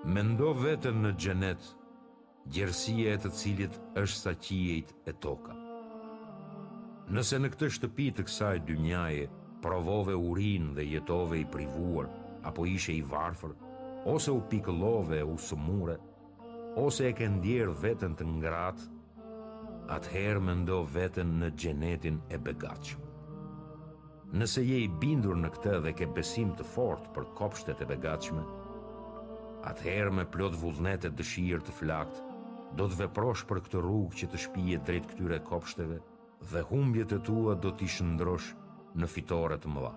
Mendo veten në xhenet, gjerësia e të cilit është sa qiejt e toka. Nëse në këtë shtëpi të kësaj dynjaje provove urinë dhe jetove i privuar apo ishe i varfër, ose u pikëllove e u sëmure, ose e ke ndierë veten të ngratë, atëherë mendo veten në xhenetin e begatshëm. Nëse je i bindur në këtë dhe ke besim të fortë për kopshtet e begatshme, atëherë me plot vullnet e dëshirë të flaktë do të veprosh për këtë rrugë që të shpije drejt këtyre kopshteve dhe humbjet e tua do t'i shëndrosh në fitore të mëdha.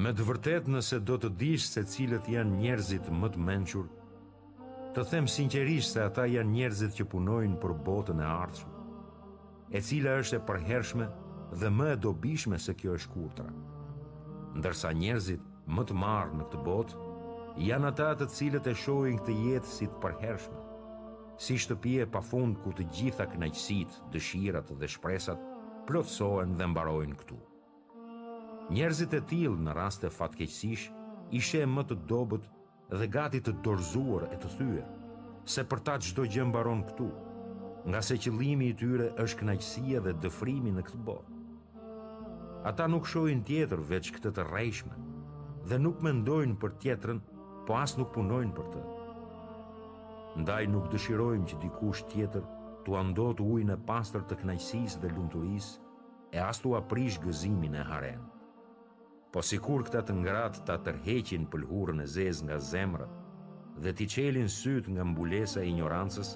Me të vërtetë nëse do të dish se cilët janë njerëzit më të mençur, Të them sinqerisht se ata janë njerëzit që punojnë për botën e ardhshme, e cila është e përhershme dhe më e dobishme se kjo e shkurtra. Ndërsa njerëzit më të marrë në këtë botë janë ata të cilët e shohin këtë jetë si të përhershme, si shtëpi e pafund ku të gjitha kënaqësitë, dëshirat dhe shpresat plotësohen dhe mbarojnë këtu. Njerëzit e tillë në raste fatkeqësish i sheh më të dobët dhe gati të dorëzuar e të thyer, se për ta çdo gjë mbaron këtu, ngase qëllimi i tyre është kënaqësia dhe dëfrimi në këtë botë. Ata nuk shohin tjetër veç këtë të rrejshme dhe nuk mendojnë për tjetrën, po as nuk punojnë për të. Ndaj nuk dëshirojmë që dikush tjetër t'ua ndotë ujët e pastër të kënaqësisë dhe lumturisë e as t'ua prish gëzimin e harenë. Po sikur këta të ngratë ta tërheqin pëlhurën e zezë nga zemrat dhe t'i çelin sytë nga mbulesa e injorancës,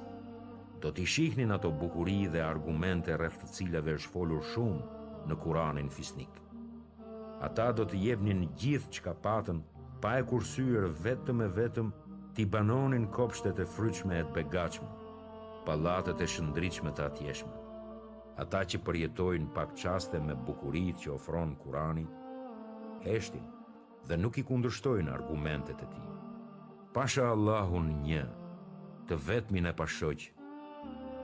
do t'i shihnin ato bukuri dhe argumente rreth të cilave është folur shumë në Kuranin fisnik. Ata do të jepnin gjithë çka patën, pa e kursyer vetëm e vetëm t'i banonin kopshtet e frytshme e të begatshme, pallatet e shëndritshme të atjeshme. Ata që përjetojnë pak çaste me bukuritë që ofron Kurani, heshtin dhe nuk i kundërshtojnë argumentet e tij. Pasha Allahun një, të vetmin e pashoq,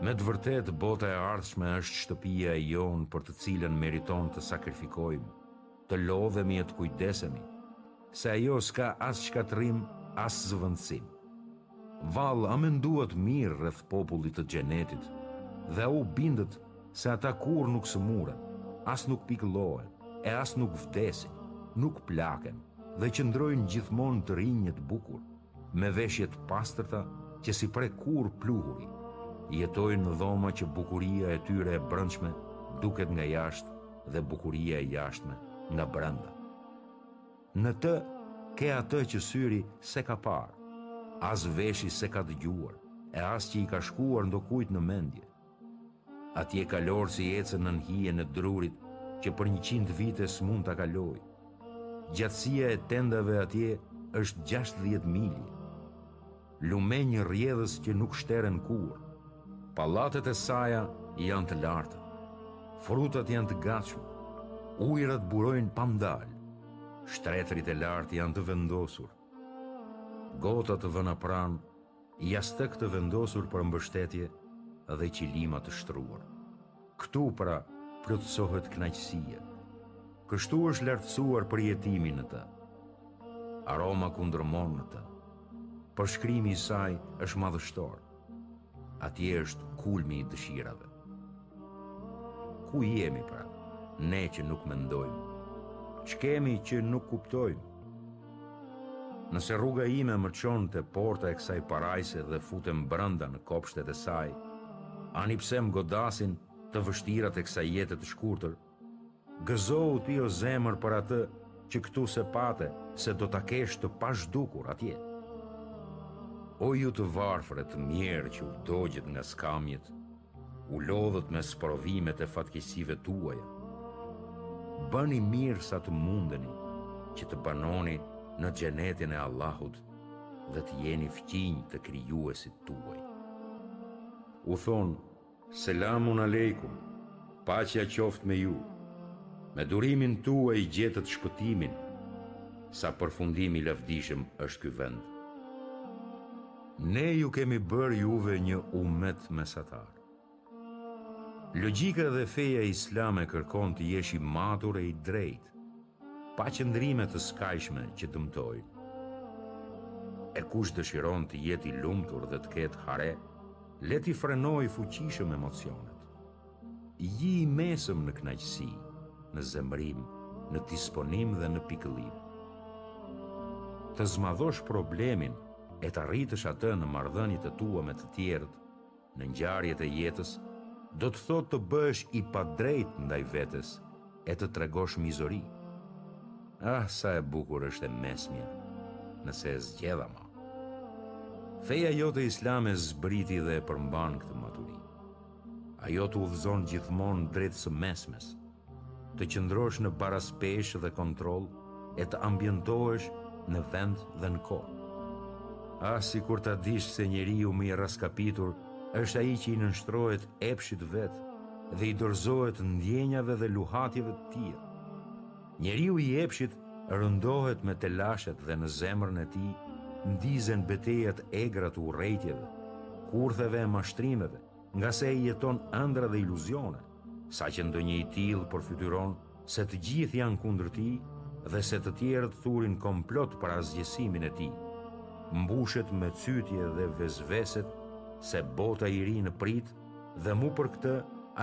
me të vërtetë bota e ardhshme është shtëpia e jonë për të cilën meriton të sakrifikojmë, Të lodhemi e të kujdesemi, se ajo s'ka as shkatërrim, as zëvendësim. Vallë, a menduat mirë rreth popullit të Xhenetit dhe a u bindët se ata kurrë nuk sëmuren, as nuk pikëllohen, e as nuk vdesin, nuk plaken dhe qëndrojnë gjithmonë të rinj e të bukur? Me veshje të pastërta që s'i prek kurrë pluhuri, jetojnë në dhoma që bukuria e tyre e brendshme duket nga jashtë dhe bukuria e jashtme nga brenda. Në të ke atë që syri s'e ka parë, as veshi s'e ka dëgjuar, e as që i ka shkuar ndokujt në mendje. Atje kalorësi ecën nën hijen e drurit që për njëqind vite s'mund ta kalojë. Gjatësia e tendave atje është 60 milje. Lumenj rrjedhës që nuk shteren kurrë. Pallatet e saja janë të larta. Frutat janë të gatshme. Ujërat burojnë pa ndalë. Shtretërit e lartë janë të vendosur. Gota të vëna pranë Jastëkë të vendosur për mbështetje dhe qilima të shtruar. Këtu pra plotësohet kënaqësia. Kështu është lartësuar përjetimi në të. Aroma kundërmon në të. Përshkrimi i saj është madhështor. Atje është kulmi i dëshirave. Ku jemi pra? Ne që nuk mendojmë, ç'kemi që nuk kuptojmë? Nëse rruga ime më çon te porta e kësaj parajse dhe futem brenda në kopshtet e saj, ani pse më godasin të vështirat e kësaj jete të shkurtër, gëzohu ti o zemër për atë që këtu s'e pate se do ta kesh të pazhdukur atje. O ju të varfër e të mjerë që u dogjët nga skamjet, U lodhët me sprovimet e fatkeqësive tuaja. Bëni mirë sa të mundeni që të banoni në xhenetin e Allahut dhe të jeni fqinjë të krijuesit tuaj. U thonë, selamun alejkum, paqja qoftë me ju, me durimin tuaj gjetët shpëtimin, sa përfundim i lavdishëm është ky vend. Ne ju kemi bërë juve një ummet mesatar. Logjika dhe feja islame kërkon të jesh i matur e i drejtë, pa qëndrime të skajshme që dëmtojnë. E kush dëshiron të jetë i lumtur dhe të ketë hare, le t'i frenojë fuqishëm emocionet. Ji i mesëm në kënaqësi, në zemërim, në disponim dhe në pikëllim. Të zmadhosh problemin e ta rritësh atë në marrëdhëniet e tua me të tjerët, në ngjarjet e jetës, do të thotë të bëhesh i padrejtë ndaj vetes e të tregosh mizori. Ah, sa e bukur është e mesmja, nëse e zgjedh ama. Feja jote islame zbriti dhe e përmban këtë maturi. Ajo të udhëzon gjithmonë drejt së mesmes, të qëndrosh në baraspeshë dhe kontroll e të ambientohesh në vend dhe në kohë. Ah, sikur ta dish se njeriu më i rraskapitur është ai që i nënshtrohet epshit vet dhe i dorëzohet ndjenjave dhe luhatjeve të tij. Njeriu i epshit rëndohet me telashet dhe në zemrën e tij ndizen betejat e egra të urrejtjeve, kurtheve e mashtrimeve, ngase ai jeton ëndra dhe iluzione, saqë ndonjë i tillë përfytyron se të gjithë janë kundër tij dhe se të tjerët thurin komplot për asgjësimin e tij. Mbushet me cytje dhe vesvese se bota i rri në pritë dhe mu për këtë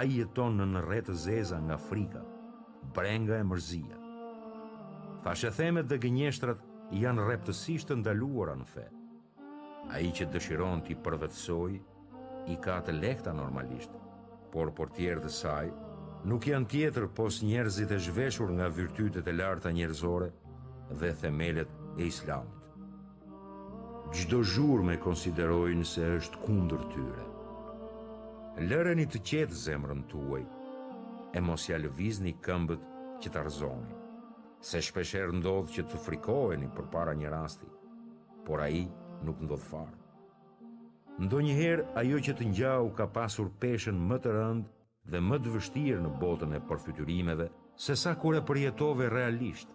ai jeton nën retë e zeza nga frika. Brenga e mërzia. Thashethemet dhe gënjeshtrat janë rreptësisht të ndaluara në fe. Ai që dëshiron t'i përvetësojë, i ka të lehta normalisht, por portierët e saj, nuk janë tjetër pos njerëzit e zhveshur nga virtytet e larta njerëzore dhe themelet e islamit. Çdo zhurmë e konsiderojnë se është kundër tyre. Lëreni të qetë zemrën tuaj e mos ia lëvizni këmbët që ta rrëzoni, se shpeshherë ndodh që të frikoheni përpara një rasti, por ai nuk ndodh fare. Ndonjëherë ajo që të ngjau ka pasur peshën më të rëndë dhe më të vështirë në botën e përfytyrimeve sesa kur e përjetove realisht.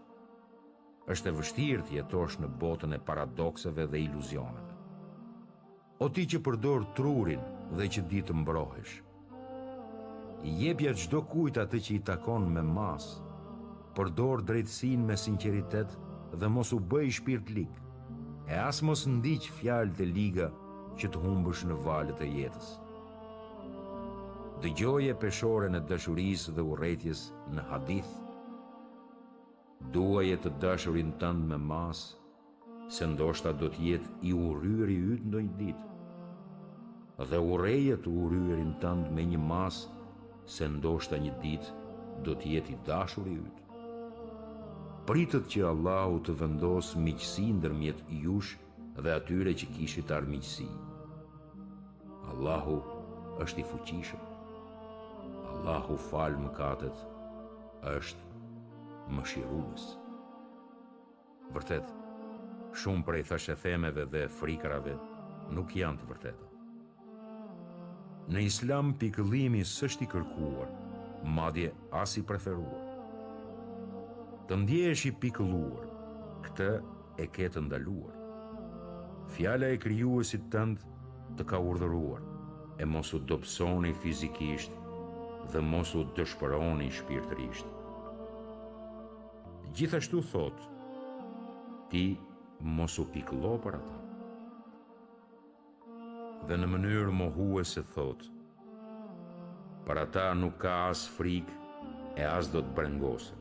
Është e vështirë të jetosh në botën e paradokseve dhe iluzioneve. O ti që përdor trurin dhe që di të mbrohesh. Jepja çdokujt atë që i takon me masë. Përdor drejtësinë me sinqeritet dhe mos u bëj shpirtlig. E as mos ndiq fjalët e liga që të humbësh në valët e jetës. Dëgjoje peshoren e dashurisë dhe urrejtjes në hadith, Duaje të dashurin tënd me masë, se ndoshta do të jetë i urryer i yt ndonjë ditë. Dhe urreje të urryerin tënd me një masë, se ndoshta një ditë do të jetë i dashuri yt. Pritet që Allahu të vendosë miqësi ndërmjet jush dhe atyre që kishit armiqësi. Allahu është i fuqishëm. Allahu fal mëkatet është mëshirues. Vërtet, shumë prej thashethemeve dhe frikërave nuk janë të vërteta. Në islam pikëllimi s'është i kërkuar, madje as i preferuar. Të ndjehesh i pikëlluar, këtë e ke të ndaluar. Fjala e krijuesit tënd të ka urdhëruar e mos u dobësoni fizikisht dhe mos u dëshpëroni shpirtërisht. Gjithashtu thotë, ti mos u pikëllo për ata. Dhe në mënyrë mohuese thotë, Për ata nuk ka as frikë e as do të brengosen.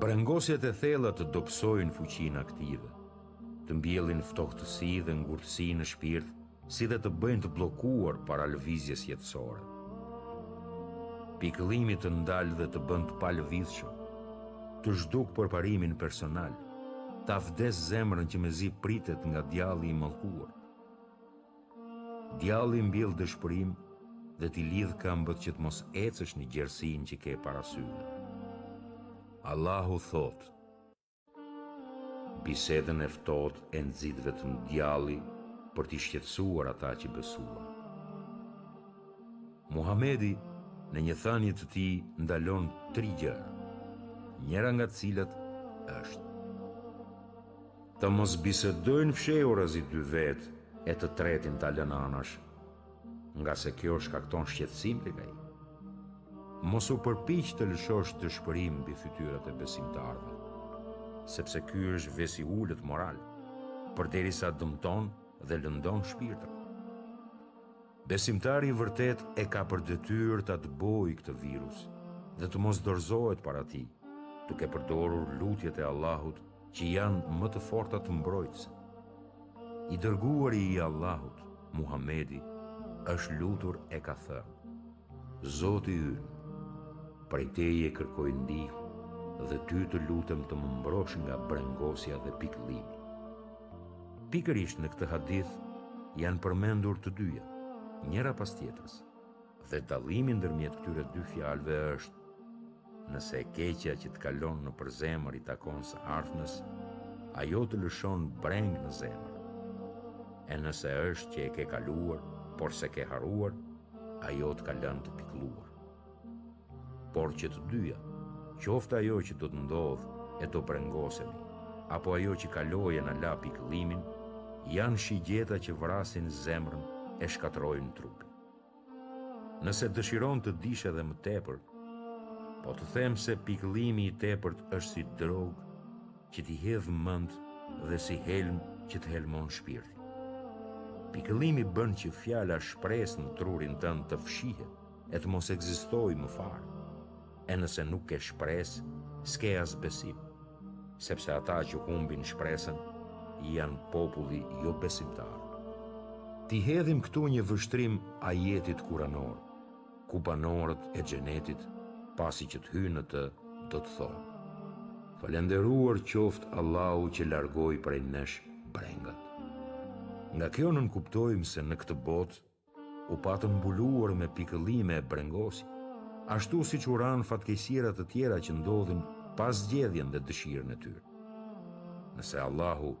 Brengosjet e thella të dobësojnë fuqinë aktive, të mbjellin ftohtësi dhe ngurtësi në shpirt, si dhe të bëjnë të bllokuar para lëvizjes jetësore. Pikëllimi të ndal dhe të bën të palëvizshëm, të zhduk përparimin personal. Ta vdes zemrën që mezi pritet nga djalli i mallkuar. Djalli mbjell dëshpërim dhe t'i lidh këmbët që të mos ecësh në gjerësinë që ke para syve. Allahu thotë, bisedën e fshehtë e nxit vetëm djalli për t'i shqetësuar ata që besuan. Muhamedi në një thënie të tij ndalon tri gjëra, njëra nga të cilat është të mos bisedojnë fshehurazi dy vetë e të tretin ta lënë anash, ngase kjo shkakton shqetësim tek ai. Mos u përpiq të lëshosh dëshpërim mbi fytyrat e besimtarëve, sepse ky është ves i ulët moral, përderisa dëmton dhe lëndon shpirtrat. Besimtari i vërtetë e ka për detyrë ta dëbojë këtë virus dhe të mos dorëzohet para tij, duke përdorur lutjet e Allahut që janë më të fortat mbrojtëse. I dërguari i Allahut, Muhamedi, është lutur e ka thënë: Zoti ynë, prej teje kërkoj ndihmë dhe ty të lutem të më mbrosh nga brengosja dhe pikëllimi. Pikërisht në këtë hadith janë përmendur të dyja, njëra pas tjetrës, dhe dallimi ndërmjet këtyre dy fjalëve është nëse e keqja që të kalon nëpër zemër i takon së ardhmes, ajo të lëshon brengë në zemër. E nëse është që e ke kaluar, por s'e ke harruar, ajo të ka lënë të pikëlluar. Por që të dyja, qoftë ajo që do të ndodhë e do brengosemi, apo ajo që kaloi e na la pikëllimin, janë shigjeta që vrasin zemrën e shkatërrojnë trupin. Nëse dëshiron të dish edhe më tepër, po të them se pikëllimi i tepërt është si drogë që t'i heq mendtë dhe si helm që të helmon shpirtin. Pikëllimi bën që fjala shpresë në trurin tënd të fshihet, e të mos ekzistojë më fare, e nëse nuk ke shpresë, s'ke as besim, sepse ata që humbin shpresën janë populli jobesimtar. T'i hedhim këtu një vështrim ajetit kuranor, ku banorët e xhenetit, pasi që të hyjnë në të, do të thonë: Falënderuar qoftë Allahu që largoi prej nesh brengat. Nga kjo nënkuptojmë se në këtë botë u patën mbuluar me pikëllime e brengosje, ashtu siç u ranë fatkeqësira të tjera që ndodhin pa zgjedhjen dhe dëshirën e tyre. Nëse Allahu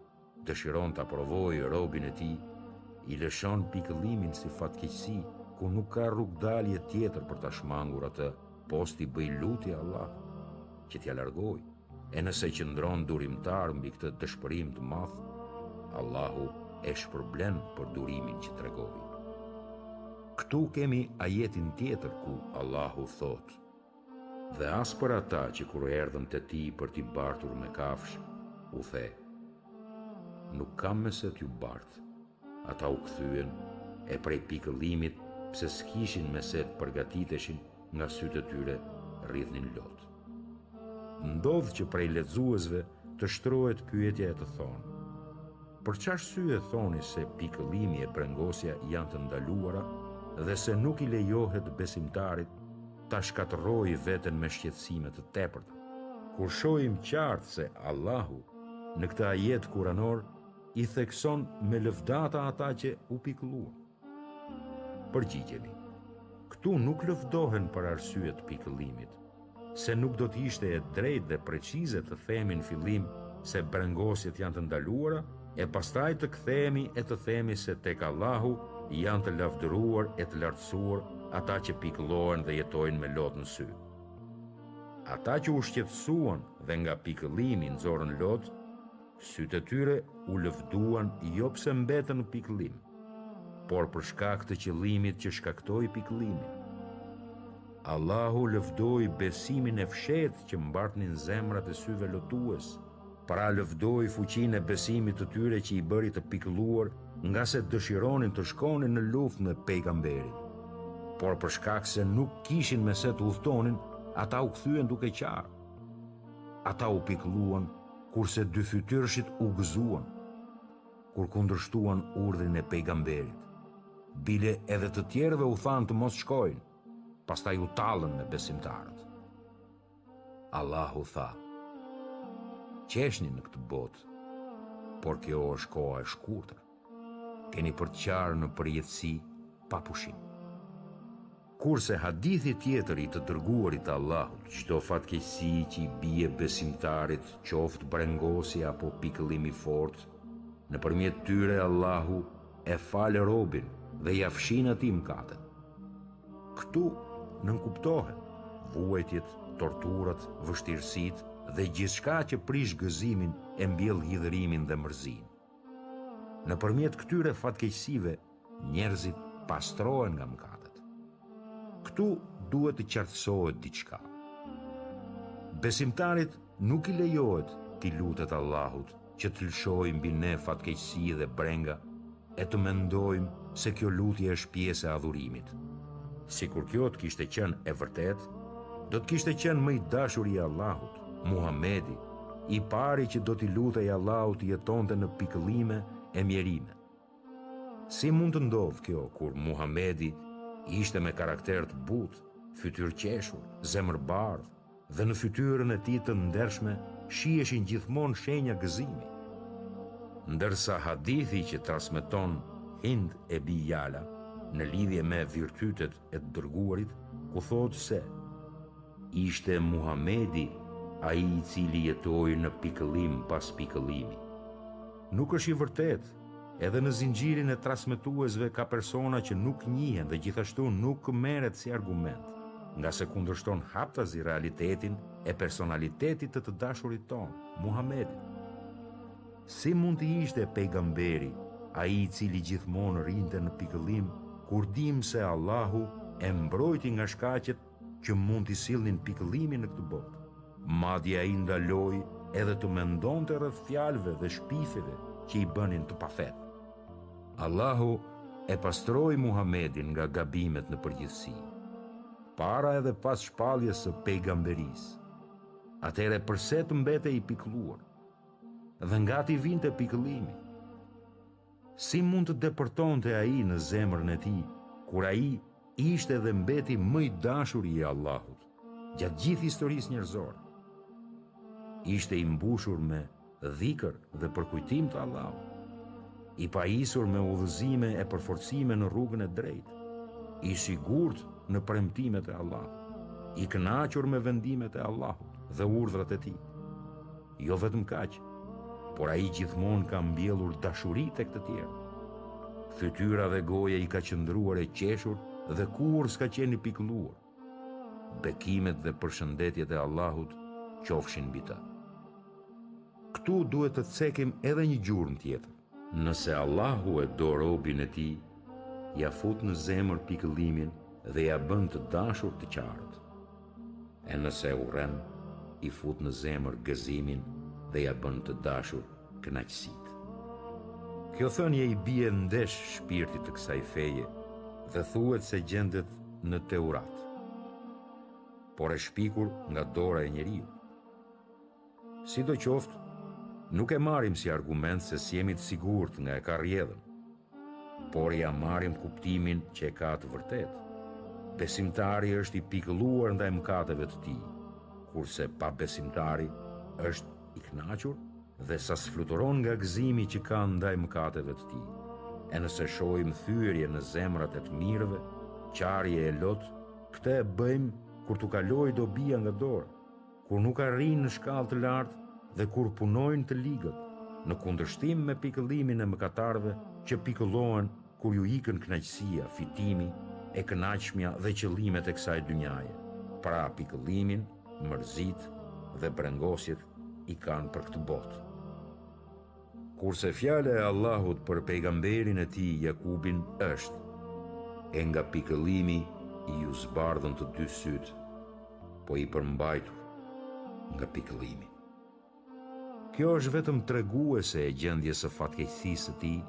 dëshiron ta provojë robin e tij, i lëshon pikëllimin si fatkeqësi ku nuk ka rrugëdalje tjetër për ta shmangur atë, pos t'i bëjë lutje Allahut që t'ia largojë. E nëse qëndron durimtar mbi këtë dëshpërim të madh, Allahu e shpërblen për durimin që tregoi. Këtu kemi ajetin tjetër ku Allahu thotë: Dhe as për ata që kur erdhën te ti për t'i bartur me kafshë, u the: Nuk kam me se t'ju bart. Ata u kthyen e prej pikëllimit pse s'kishin me se të përgatiteshin nga sytë e tyre rridhnin lot. Ndodh që prej lexuesve të shtrohet pyetja e të thonë, Për ç'arsye thoni se pikëllimi e brengosja janë të ndaluara dhe se nuk i lejohet besimtarit ta shkatërrojë veten me shqetësime të tepërta? Kur shohim qartë se Allahu në këtë ajet kuranor I thekson me lëvdata ata që u pikëlluan. Përgjigjemi. Këtu nuk lëvdohen për arsye të pikëllimit, se nuk do të ishte e drejtë dhe precize të themi në fillim se brengosjet janë të ndaluara e pastaj të kthehemi e të themi se tek Allahu janë të lavdëruar e të lartësuar ata që pikëllohen dhe jetojnë me lot në sy. Ata që u shqetësuan dhe nga pikëllimi nxorën lot, Sytë e tyre u lëvduan jo pse mbetën në pikëllim, por për shkak të qëllimit që shkaktoi pikëllimin. Allahu lëvdoi besimin e fshehtë që mbartnin zemrat e syve lotues, pra lëvdoi fuqinë e besimit të tyre që i bëri të pikëlluar ngase dëshironin të shkonin në luftë me pejgamberin. Por për shkak se nuk kishin me se të udhëtonin, ata u kthyen duke qarë. Ata u pikëlluan kurse dyfytyrëshit u gëzuan kur kundërshtuan urdhrin e pejgamberit. Bile edhe të tjerëve u thanë të mos shkojnë, pastaj u tallën me besimtarët. Allahu tha: Qeshni në këtë botë, por kjo është koha e shkurtër. Keni për të qarë në përjetësi pa pushim. Kurse hadithi tjetër i të Dërguarit të Allahut, Çdo fatkeqësi që i bie besimtarit, qoftë brengosje apo pikëllim i fortë, nëpërmjet tyre Allahu e fal robin dhe ia fshin atij mëkatet. Këtu nënkuptohen vuajtjet, torturat, vështirësitë dhe gjithçka që prish gëzimin e mbjell hidhërimin dhe mërzinë. Nëpërmjet këtyre fatkeqësive, njerëzit pastrohen nga mëkatet. Këtu duhet të qartësohet diçka. Besimtarit nuk i lejohet t'i lutet Allahut që të lëshojë mbi ne fatkeqësi dhe brenga e të mendojmë se kjo lutje është pjesë e adhurimit. Sikur kjo të kishte qenë e vërtetë, do të kishte qenë më i dashuri i Allahut. Muhamedi, i pari që do t'i lutej Allahut të jetonte në pikëllime e mjerime. Si mund të ndodhë kjo kur Muhamedi ishte me karakter të butë, fytyrëqeshur, zemërbardhë dhe në fytyrën e tij të ndershme shiheshin gjithmonë shenja gëzimi. Ndërsa hadithi që transmeton Hind Ebi Jala në lidhje me virtytet e të dërguarit, ku thotë se Ishte Muhamedi ai i cili jetoi në pikëllim pas pikëllimi. Nuk është i vërtetë, edhe në zinxhirin e transmetuesve ka persona që nuk njihen dhe gjithashtu nuk merret si argument, ngase kundërshton haptazi realitetin e personalitetit të të dashurit tonë, Muhamedit. Si mund të ishte pejgamberi ai i cili gjithmonë rrinte në pikëllim kur dimë se Allahu e mbrojti nga shkaqet që mund t'i sillnin pikëllimin në këtë botë. Madje ai ndaloi edhe të mendonte rreth fjalëve dhe shpifjeve që i bënin të pafetë. Allahu e pastroi Muhamedin nga gabimet në përgjithësi. Para edhe pas shpalljes së pejgamberisë. Atëherë përse të mbetej i pikëlluar? Dhe nga t'i vinte pikëllimi? Si mund të depërtonte ai në zemrën e tij, kur ai ishte dhe mbeti më i dashuri i Allahut, gjatë gjithë historisë njerëzore? Ishte i mbushur me dhikër dhe përkujtim të Allahut, i pajisur me udhëzime e përforcime në rrugën e drejtë, i sigurt në premtimet e Allahut, i kënaqur me vendimet e Allahut dhe urdhrat e tij. Jo vetëm kaq, por ai gjithmonë ka mbjellur dashuri tek të tjerë. Fytyra dhe goja i ka qëndruar e qeshur dhe kurrë s'ka qenë i pikëlluar. Bekimet dhe përshëndetjet e Allahut qofshin mbi të. Këtu duhet të cekim edhe një gjurmë tjetër. Nëse Allahu e do robin e Tij, ia fut në zemër pikëllimin dhe ia bën të dashur të qarët. E nëse e urren, i fut në zemër gëzimin dhe ia bën të dashur kënaqësitë. Kjo thënie i bie ndesh shpirtit të kësaj feje dhe thuhet se gjendet në Teurat, por e shpikur nga dora e njeriut. Sidoqoftë, nuk e marrim si argument se s'jemi të sigurt nga e ka rrjedhën, por ia marrim kuptimin që e ka të vërtetë. Besimtari është i pikëlluar ndaj mëkateve të tij, kurse pabesimtari është i kënaqur dhe sa s'fluturon nga gëzimi që ka ndaj mëkateve të tij. E nëse shohim thyerje në zemrat e të mirëve, qarje e lot, këtë e bëjmë kur t'u kalojë dobia nga dora. kur nuk arrijnë në shkallë të lartë dhe kur punojnë të ligët, në kundërshtim me pikëllimin e mëkatarëve që pikëllohen kur ju ikën kënaqësia, fitimi, e kënaqshmja dhe qëllimet e kësaj dynjaje. Pra pikëllimin, mërzitë dhe brengosjet i kanë për këtë botë. Kurse fjala e Allahut për pejgamberin e tij Jakubin është: E nga pikëllimi iu zbardhën të dy sytë, po i përmbajtur nga pikëllimi. Kjo është vetëm treguese e gjendjes së fatkeqësisë së tij,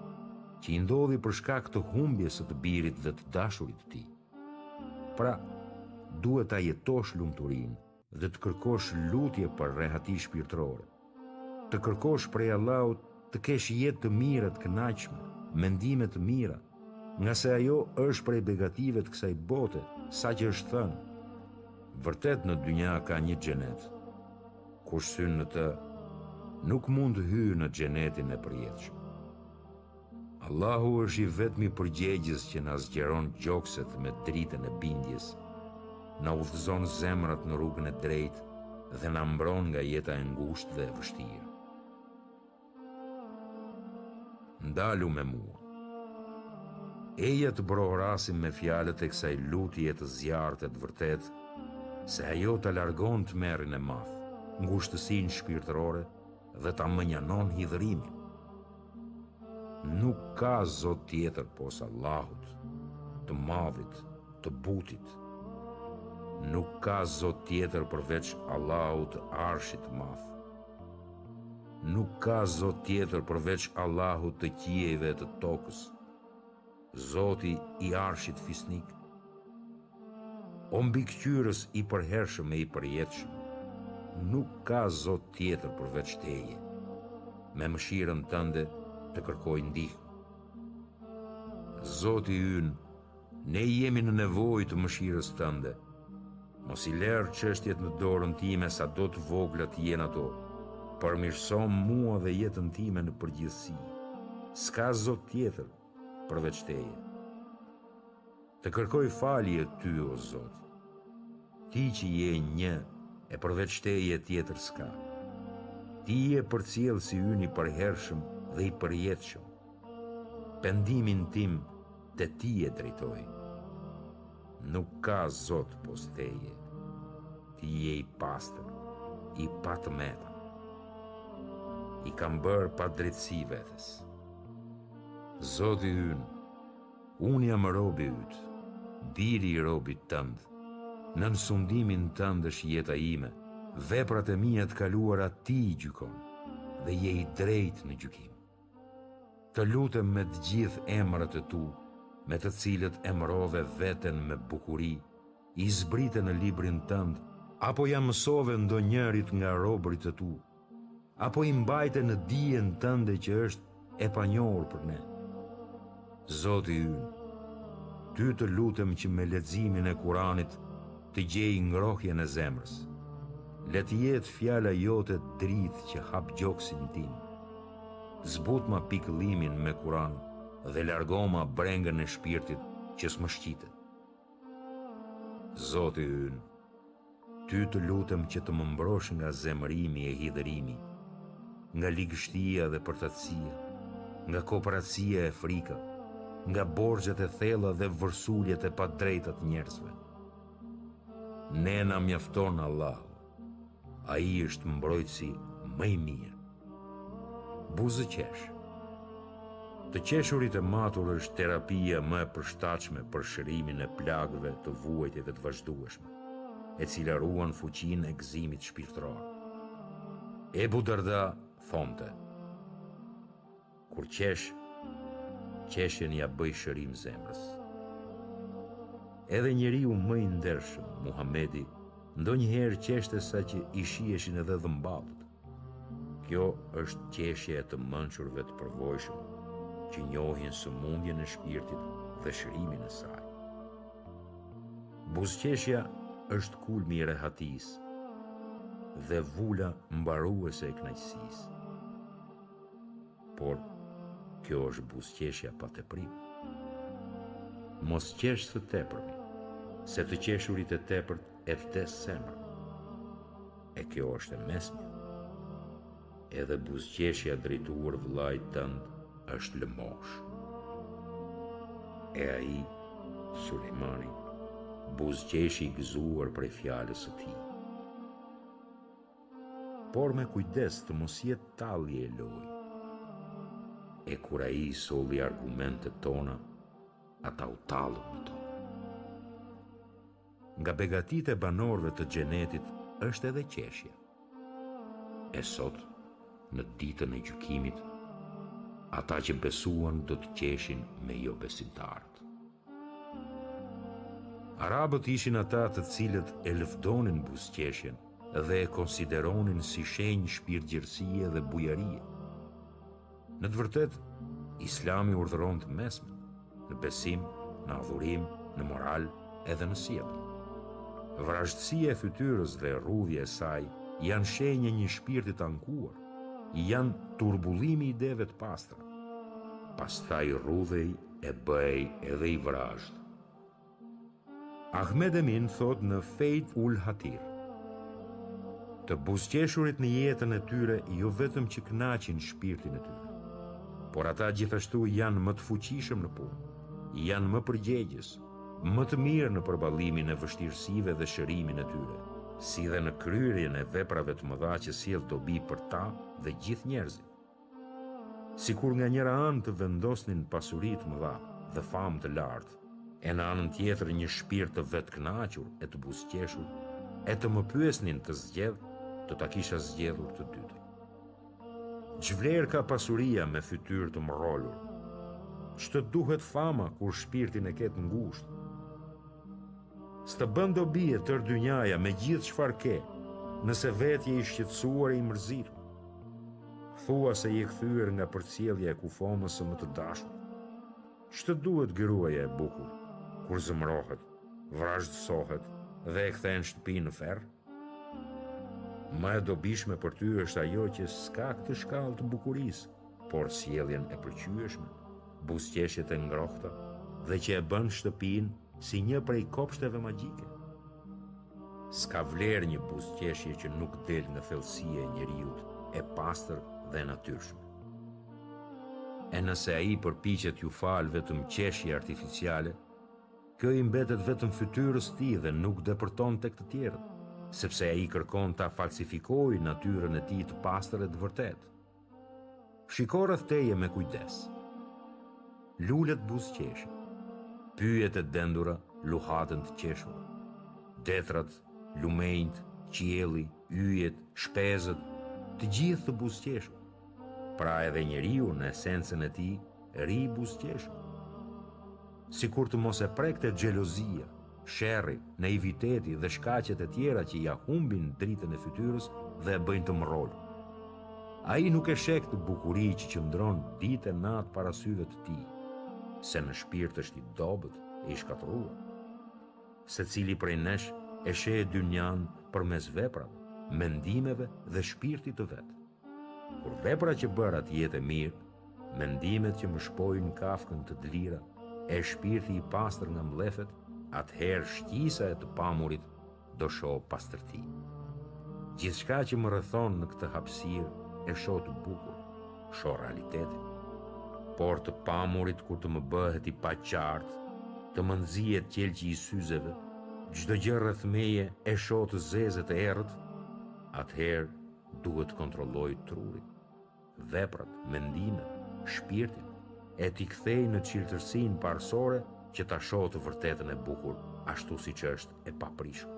që i ndodhi për shkak të humbjes së të birit dhe të dashurit të tij. Pra, duhet ta jetosh lumturinë, dhe të kërkosh lutje për rehati shpirtërore. Të kërkosh prej Allahut të kesh jetë të mirë të kënaqshme, mendime të mira, ngase ajo është prej begative të kësaj bote, saqë është thënë. Vërtet në dynja ka një xhenet. Kush s'hyn në të, nuk mund të hyjë në xhenetin e përjetshëm. Allahu është i vetmi përgjegjës që na zgjeron gjokset me dritën e bindjes, na udhëzon zemrat në rrugën e drejtë dhe na mbron nga jeta e ngushtë dhe e vështirë. Ndalu me mua. Eja të brohorasim me fjalët e kësaj lutje të zjarrtë e të vërtetë, se ajo ta largon tmerrin e madh, ngushtësinë shpirtërore, dhe ta mënjanon hidhërimin. Nuk ka zot tjetër pos Allahut, të madhit, të butit. Nuk ka zot tjetër përveç Allahut të arshit të madh. Nuk ka zot tjetër përveç Allahut të qiejve të tokës. Zoti i Arshit Fisnik, O Mbikëqyrës i përhershëm e i përjetshëm, nuk ka zot tjetër përveç Teje, me mëshirën Tënde të kërkoj ndihmë. Zoti ynë, ne jemi në nevojë të mëshirës Tënde. Mos i lër çështjet në dorën time sado të vogla të jenë ato. Përmirëso mua dhe jetën time në përgjithësi. S'ka zot tjetër. përveç teje. Të kërkoj falje ty, o Zot, ti që je një e përveç teje tjetër s'ka. Ti je përcjellësi ynë i përhershëm dhe i përjetshëm. Pendimin tim te ti e drejtoj. Nuk ka Zot pos teje. Ti je i pastër, i patëmetë. I kam bërë padrejtësi vetes. Zoti ynë, unë jam robi yt, biri i robit tënd. Nën sundimin tënd është jeta ime, veprat e mia të kaluara ti i gjykon dhe je i drejtë në gjykim. Të lutem me të gjithë emrat e tu, me të cilët emërove veten me bukuri, i zbrite në librin tënd, apo ia mësove ndonjërit nga robërit e tu, Apo i mbajte në dijen tënde që është e panjohur për ne? Zoti ynë, ty të lutem që me leximin e Kuranit të gjej ngrohjen e zemrës. Le të jetë fjala jote dritë që hap gjoksin tim. Zbutma pikëllimin me Kuran dhe largoma brengën e shpirtit që s'më shqitet. Zoti ynë, Ty të lutem që të më mbrosh nga zemërimi e hidhërimi, nga ligështia dhe përtacia, nga koprracia e frika, nga borxhet e thella dhe vërsuljet e padrejta të njerëzve. Ne na mjafton Allahu. Ai është mbrojtësi më i mirë. Buzëqesh Të qeshurit e matur është terapia më e përshtatshme për shërimin e plagëve të vuajtjeve të vazhdueshme, e cila ruan fuqinë e gëzimit shpirtëror. Ebu Darda thonte, Kur qesh, qeshjen ia bëj shërim zemrës. Edhe njeriu më i ndershëm, Muhamedi, ndonjëherë qeshte sa që i shiheshin edhe dhëmballët. Kjo është qeshja e të mençurve të përvojshëm, që njohin sëmundjen e shpirtit dhe shërimin e saj. Buzëqeshja është kulmi i rehatisë dhe vula mbaruese e kënaqësisë. Por, kjo është buzëqeshja pa teprim. Mos qesh së tepërmi, se të qeshurit e tepërt e vdes zemrën. E kjo është e mesmja. Edhe buzëqeshja drejtuar vëllait tënd është lëmoshë. E ai, Sulejmani, buzëqeshi i gëzuar prej fjalës së tij. Por me kujdes të mos jetë tallje e lojë. E kur ai i solli argumentet tona, ata u tallën me to. Nga begatitë e banorëve të xhenetit është edhe qeshja. E sot, në ditën e gjykimit, ata që besuan do të qeshin me jobesimtarët. Arabët ishin ata të cilët e lëvdonin buzëqeshjen dhe e konsideronin si shenjë shpirtgjerësie dhe bujarie. Në të vërtetë, Islami urdhëron të mesmen, në besim, në adhurim, në moral, edhe në sjellje. Vrazhdësia e fytyrës dhe rrudhja e saj janë shenja e një shpirti të ankuar, janë turbullimi i ideve të pastra. Pastaj rrudhej e bëhej edhe i vrazhdë. Ahmed Emin thotë në Fejd Ul Hatir. Të buzqeshurit në jetën e tyre jo vetëm që kënaqin shpirtin e tyre, por ata gjithashtu janë më të fuqishëm në punë, janë më përgjegjës, më të mirë në përballimin e vështirësive dhe shërimin e tyre, si dhe në kryerjen e veprave të mëdha që sjell dobi për ta dhe gjithë njerëzit. Sikur nga njëra anë të vendosnin pasuri të mëdha dhe famë të lartë, e në anën tjetër një shpirt të vetëkënaqur e të buzëqeshur, e të më pyesnin të zgjedh, do ta kisha zgjedhur të dytën. Ç'vlerë ka pasuria me fytyrë të mrolur? Ç'të duhet fama kur shpirtin e ke të ngushtë? S'të bën dobi e tërë dynjaja me gjithë çfarë ke, nëse vetë je i shqetësuar e i mërzitur. Thua se je kthyer nga përcjellja e kufomës së më të dashur. Ç'të duhet gruaja e bukur kur zëmërohet, vrazhdësohet dhe e kthen shtëpinë në ferr? Më e dobishme për ty është ajo që s'ka këtë shkallë të bukurisë, por sjelljen e pëlqyeshme, buzëqeshjet e ngrohta dhe që e bën shtëpinë si një prej kopshteve magjike. S'ka vlerë një buzëqeshje që nuk del nga thellësia e njeriut, e pastër dhe e natyrshme. E nëse ai përpiqet t'ju falë vetëm qeshje artificiale, Kjo i mbetet vetëm fytyrës së tij dhe nuk depërton tek të tjerët, sepse ai kërkon ta falsifikojë natyrën e tij të pastër e të vërtetë. Shiko rreth teje me kujdes. Lulet buzëqeshin. Pyjet e dendura luhaten të qeshur. Detrat, lumenjt, qielli, yjet, shpezët, të gjithë të buzëqeshur. Pra edhe njeriu në esencën e tij rri i buzëqeshur. Sikur të mos e prekte xhelozia, sherri, naiviteti dhe shkaqet e tjera që ia humbin dritën e fytyrës dhe e bëjnë të mërrolur. Ai nuk e sheh këtë bukuri që qëndron ditë e natë para syve të tij, se në shpirt është i dobët e i shkatërruar. Secili prej nesh e sheh dynjanë përmes veprave, mendimeve dhe shpirtit të vet. Kur vepra që bëra të jetë e mirë, mendimet që më shpojnë kafkën të dlira, e shpirti i pastër nga mllefet, atëherë shqisa e të pamurit do shohë pastërti. Gjithçka që më rrethon në këtë hapësirë e shoh të bukur, shoh realitetin. Por të pamurit kur të më bëhet i paqartë, të më nxihet qelqi i syzeve, çdo gjë rreth meje e shoh të zezë, të errët, atëherë duhet të kontrolloj trurin, veprat, mendimet, shpirtin, e t'i kthej në çiltërsinë parësore që ta shoh të vërtetën e bukur ashtu siç është e paprishur.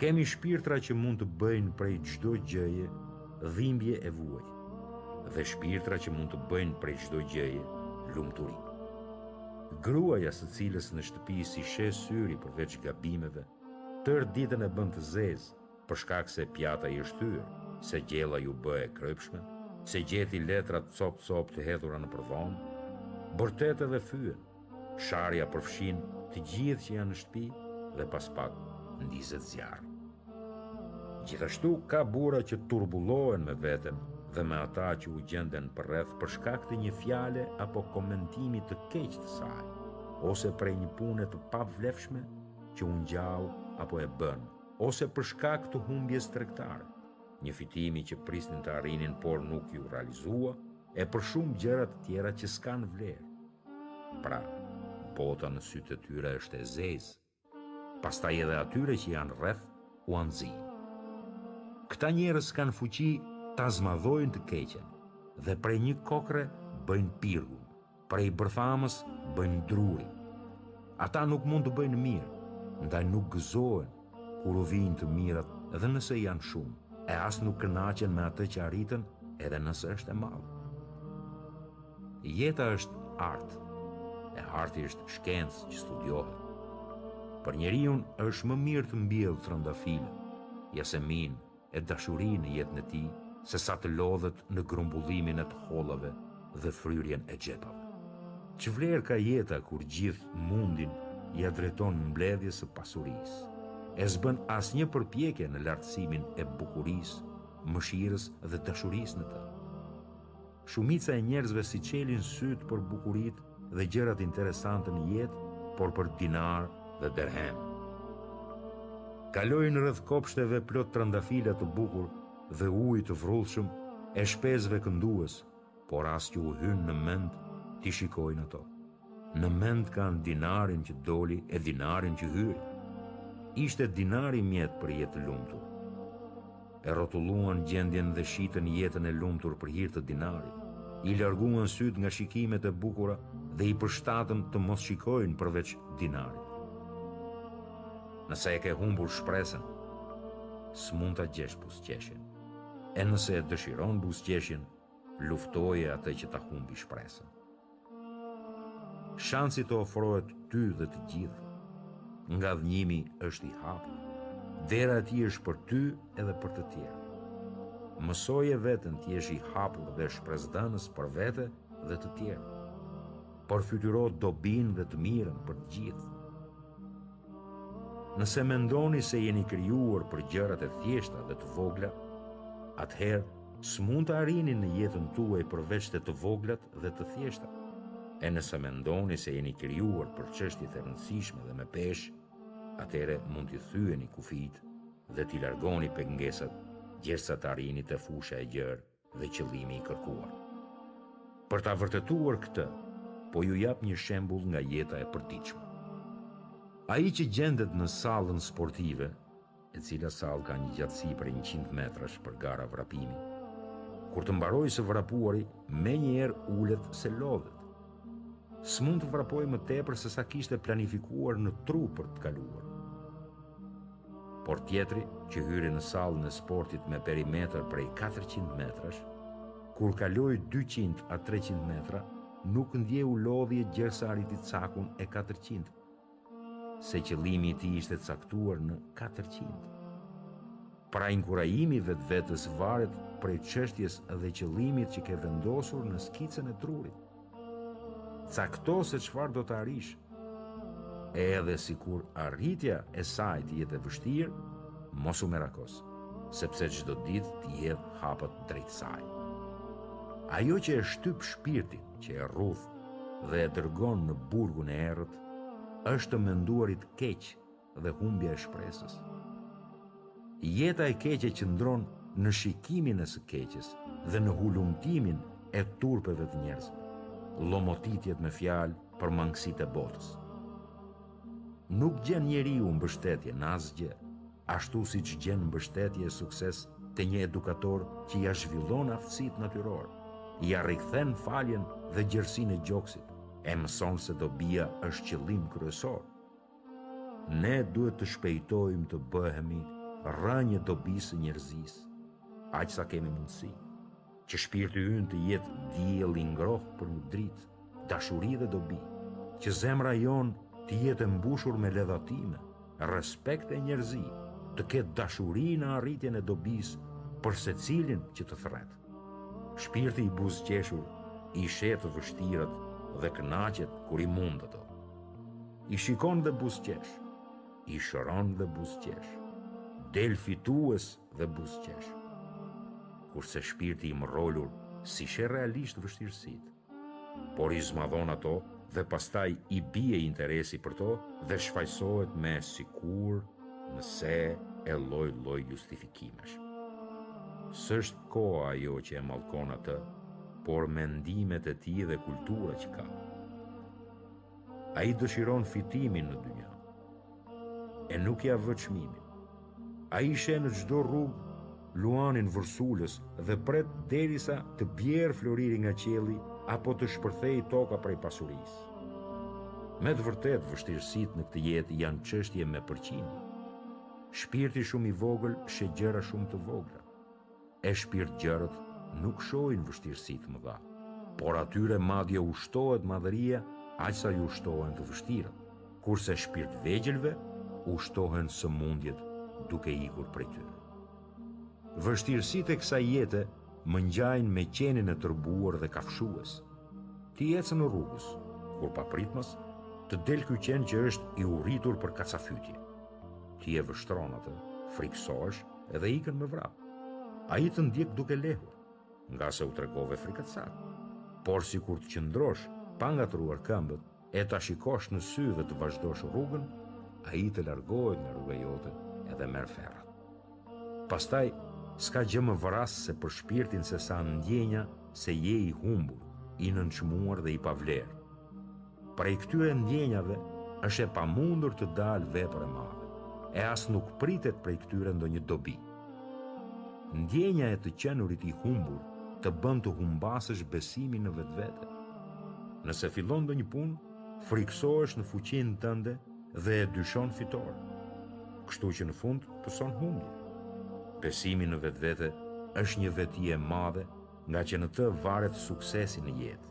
Kemi shpirtra që mund të bëjnë prej çdo gjëje dhimbje e vuajtje, dhe shpirtra që mund të bëjnë prej çdo gjëje lumturi. Gruaja së cilës në shtëpi s'i sheh syri përveç gabimeve, tërë ditën e bën të zezë, për shkak se pjata i është thyer, se gjella iu bë e kripshme, se gjeti letrat copë-copë të hedhura nëpër dhomë, bërtet edhe fyen, sharja përfshin të gjithë që janë në shtëpi dhe pas pak ndizet zjarr. Gjithashtu ka burra që turbullohen me veten dhe me ata që u gjenden përreth për shkak të një fjale apo komentimi të keq të saj, ose prej një pune të pavlefshme që u ngjau apo e bënë ose për shkak të humbjes tregtare, një fitimi që prisnin të arrinin por nuk iu realizua, e për shumë gjëra të tjera që s'kanë vlerë. Pra, bota në sytë e tyre është e zezë, pastaj edhe atyre që janë rreth ua nxin. Këta njerëz kanë fuqi ta zmadhojnë të keqen dhe prej një kokrre bëjnë pirgun, Prej bërthamës bëjnë drurin. Ata nuk mund të bëjnë mirë, ndaj nuk gëzohen kur u vijnë të mirat edhe nëse janë shumë, e as nuk kënaqen me atë që arritën edhe nëse është e madhë. Jeta është art, e arti është shkencë që studiohet. Për njeriun është më mirë të mbjellë trëndafilë, jaseminë, e dashuri në jetën e tij sesa të lodhet në grumbullimin e të hollave dhe fryrjen e xhepave. Ç'vlerë ka jeta kur gjithë mundin ia drejton mbledhjes së pasurisë, e s'bën asnjë përpjekje në lartësimin e bukurisë, mëshirës dhe dashurisë në të? Shumica e njerëzve s'i çelin sytë për bukuritë dhe gjërat interesante në jetë, por për dinarë dhe derhemë. Kalojnë rreth kopshteve plot trandafila të bukur dhe ujë të vrullshëm e shpendëve këndues, por as që u hyn në mend t'i shikojnë ato. Në mend kanë dinarin që doli e dinarin që hyri. Ishte dinari mjet për jetë të lumtur. E rrotulluan gjendjen dhe shitën jetën e lumtur për hir të dinarit. I larguan sytë nga shikimet e bukura dhe i përshtatën të mos shikojnë përveç dinarit. Nëse e ke humbur shpresën, s'mund ta gjesh buzëqeshjen. E nëse e dëshiron buzëqeshjen, luftoje atë që ta humbi shpresën. Shansi të ofrohet ty dhe të gjithë. Ngadhënjimi është i hapur. Dera e tij është për ty edhe për të tjerë. Mësoje veten të jesh i hapur dhe shpresëdhënës për vete dhe të tjerë. Përfytyro dobinë dhe të mirën për të gjithë. Nëse mendoni se jeni krijuar për gjërat e thjeshta dhe të vogla, atëherë s'mund të arrini në jetën tuaj përveç të të voglat dhe të thjeshta. E nëse mendoni se jeni krijuar për çështje të rëndësishme dhe me peshë, atëherë mund t'i thyeni kufijtë dhe t'i largoni pengesat gjersa të arrini te fusha e gjerë dhe qëllimi i kërkuar. Për ta vërtetuar këtë, po ju jap një shembull nga jeta e përditshme. Ai që gjendet në sallën sportive, e cila sallë ka një gjatësi prej 100 metrash për gara vrapimi, kur të mbarojë së vrapuari, menjëherë ulet se lodhet. S'mund të vrapojë më tepër sesa kishte planifikuar në tru për të kaluar. por tjetri që hyri në sallën e sportit me perimetër prej 400 metrash, kur kaloi 200 a 300 metra, nuk ndjeu lodhje gjersa arriti cakun e 400, se qëllimi i tij ishte caktuar në 400. Pra inkurajimi vetëvetes varet prej çështjes dhe qëllimit që ke vendosur në skicën e trurit. Cakto se çfarë do të arrish. Edhe sikur arritja e saj të jetë e vështirë, mos u merakos, sepse çdo ditë ti hedh hapat drejt saj. Ajo që e shtyp shpirtin, që e rrudh dhe e dërgon në burgun e errët, është të menduarit keq dhe humbja e shpresës. Jeta e keqe qëndron në shikimin e së keqes dhe në hulumtimin e turpeve të njerëzve, llomotitjet me fjalë për mangësitë e botës. Nuk gjen njeriu mbështetje në asgjë, ashtu siç gjen mbështetje e sukses te një edukator që ia zhvillon aftësitë natyrore, ia rikthen faljen dhe gjerësinë e gjoksit, e mëson se dobia është qëllim kryesor, Ne duhet të shpejtojmë të bëhemi rrënjë e dobisë së njerëzisë, aq sa kemi mundësi, që shpirti ynë të jetë diell i ngrohtë për një dritë, dashuri dhe dobi, që zemra jonë të jetë e mbushur me ledhatime, respekt e njerëzi, të ketë dashuri në arritjen e dobisë për secilin që të thret. Shpirti i buzëqeshur i sheh të vështirat dhe kënaqet kur i mund ato. I shikon dhe buzëqesh, i shëron dhe buzëqesh, del fitues dhe buzëqesh. Kurse shpirti i mërrolur s'i sheh realisht vështirësitë. por i zmadhon ato dhe pastaj i bie interesi për to dhe shfajsohet me sikur, nëse e lloj-lloj justifikimesh. S'është koha ajo që e mallkon atë, por mendimet e tij dhe kultura që ka. Ai dëshiron fitimin në dynja, e nuk ia vë çmimin. Ai sheh në çdo rrugë, luanin vërsulës dhe pret derisa të bjerë floriri nga qielli apo të shpërthejë toka prej pasurisë. Me të vërtetë vështirësitë në këtë jetë janë çështje me përqind. Shpirti shumë i vogël sheh gjëra shumë të vogla. e shpirtgjërët nuk shohin vështirësi të mëdha, por atyre madje u shtohet madhëria aq sa iu shtohen të vështirët, kurse shpirtvegjëlve u shtohen sëmundjet duke ikur prej tyre. Vështirësitë e kësaj jete më ngjajnë me qenin e tërbuar dhe kafshues. Ti ecën rrugës, kur papritmas, të del ky qen që është i uritur për kacafytje. Ti e vështron atë, frikësohesh, Edhe ikën me vrap. Ai të ndjek duke lehur, ngase u tregove frikacak. Por sikur të qëndrosh, pa ngatërruar këmbët, e ta shikosh në sy dhe të vazhdosh rrugën, ai të largohet nga rruga jote edhe merr ferrat. Pastaj, s'ka gjë më vrasëse për shpirtin sesa ndjenja se je i humbur, i nënçmuar dhe i pavlerë. Prej këtyre ndjenjave është e pamundur të dalë vepër e madhe, e as nuk pritet prej këtyre ndonjë dobi. Ndjenja e të qenurit i humbur të bën të humbasësh besimin në vetvete. Nëse fillon ndonjë punë, frikësohesh në fuqinë tënde dhe e dyshon fitoren. Kështu që në fund pëson humbje. Besimi në vetvete është një veti e madhe, ngaqë në të varet suksesi në jetë.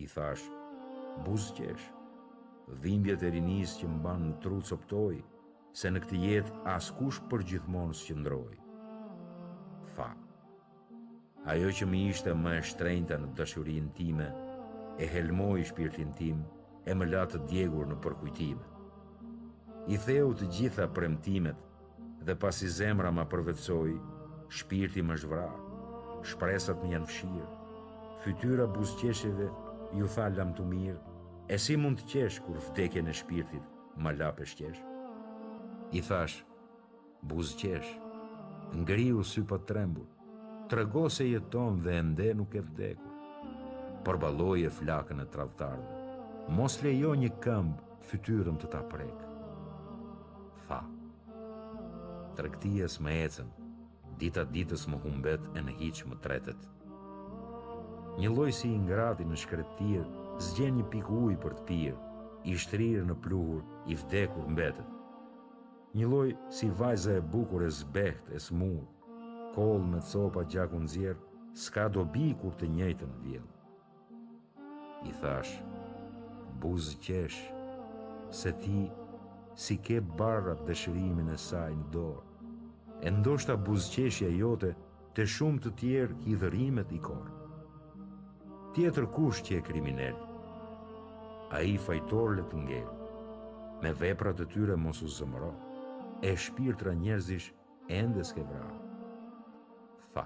i thashë, buzëqesh, dhimbjet e rinisë që mban në tru coptoji, se në këtë jetë askush përgjithmonë s'qëndroi. Tha, ajo që më ishte më e shtrenjta në dashurinë time, e helmoi shpirtin tim, e më la të djegur në përkujtime. I theu të gjitha premtimet, Dhe pasi zemra ma përvetësoi, shpirti më është vra, shpresat më janë fshirë, fytyra buzëqeshjeve iu tha lamtumirë, e si mund të qesh kur vdekjen e shpirtit ma la peshqesh? I thashë, buzëqesh, ngriu sypatrembur, trego se jeton dhe ende nuk ke vdekur. Përballoje flakën e tradhtarëve, mos lejo një këmbë fytyrën të ta prekë. tha. Tregtia s'më ecën, dita ditës më humbet e në hiç më tretet. Njëlloj si i ngrati në shkretëtirë, s'gjen një pikë ujë për të pirë, i shtrirë në pluhur, i vdekur mbetet. Njëlloj si vajza e bukur e zbehtë e smurë, kollë me copa gjaku nxjerr, s'ka dobi kur të njëjtën vjell. I thashë, buzëqesh, se ti s'i ke barërat dhe shërimin e saj në dorë, e ndoshta buzëqeshja jote te shumë të tjerë hidhërimet i korr. Tjetërkush që e kriminel, ai fajtor le të ngelë, me veprat e tyre mos u zëmëro, e shpirtra njerëzish ende s'ke vrarë. Tha.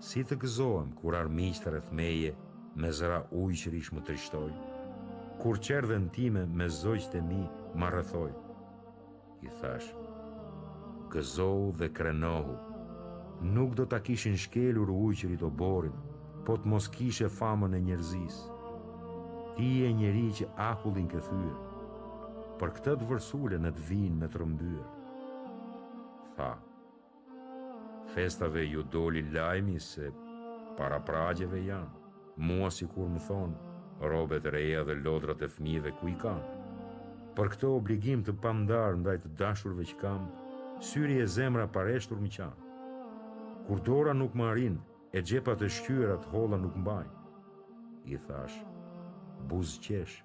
Si të gëzohem kur armiqtë rreth meje me zëra ujqërish më trishtojnë, kur çerdhen time me zogjtë e mi më rrethojnë. I thashë, gëzohu dhe krenohu, nuk do ta kishin shkelur ujqërit oborrin, po të mos kishe famën e njerëzisë. Ti je njeri që akullin ke thyë, për këtë të vërsulen e të vijnë me të rrëmbye. Tha, Festave ju doli lajmi se para pragjeve janë, mua sikur më thonë, rrobet e reja dhe lodrat e fëmijëve ku i kanë? Për këtë obligim të pandarë ndaj të dashurve që kam, syri e zemra pareshtur më qajnë. Kur dora nuk më arrin e xhepat e shqyera të holla nuk mbajnë, i thashë, buzëqesh.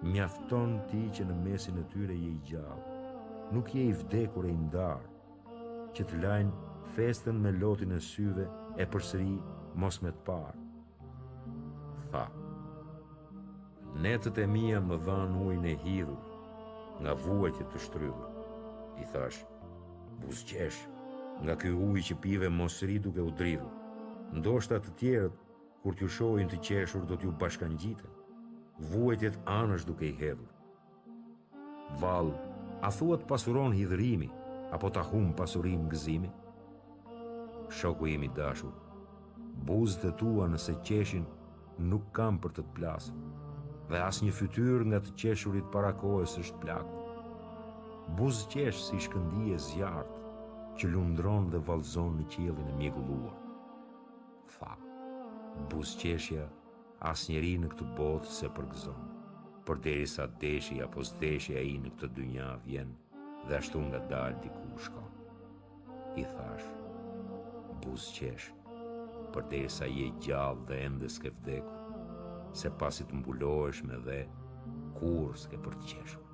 Mjafton ti që në mesin e tyre je i gjallë, nuk je i vdekur e i ndarë, që të lajnë festën me lotin e syve e përsëri mos me të parë. Tha, netët e mia më dhanë ujnë e hidhur, nga vuajtjet e shtrydhur. I thashë, buzëqesh, nga ky ujë që pive mos rri duke u dridhur, ndoshta të tjerët Kur t'ju shohin të qeshur do t'ju bashkangjiten, vuajtjet anësh duke i hedhur. Vallë, a thua të pasuron hidhërimi, apo ta humb pasurinë gëzimi? Shoku im i dashur, buzët e tua nëse qeshin nuk kanë për të të plasë, dhe asnjë fytyrë nga të qeshurit para kohës s'është plakur. Buzëqesh si shkëndijë e zjarrtë, që lundron dhe vallëzon në qiellin e mjegulluar. tha. Buzëqeshja asnjeri në këtë botë s'e përgëzon, përderisa deshi apo s'deshi ai në këtë dynja vjen dhe ashtu ngadalë diku shkon. I thashë, buzëqesh, përderisa je gjallë dhe ende s'ke vdekur, se pasi të mbulohesh me dhe, kurrë s'ke për të qeshur.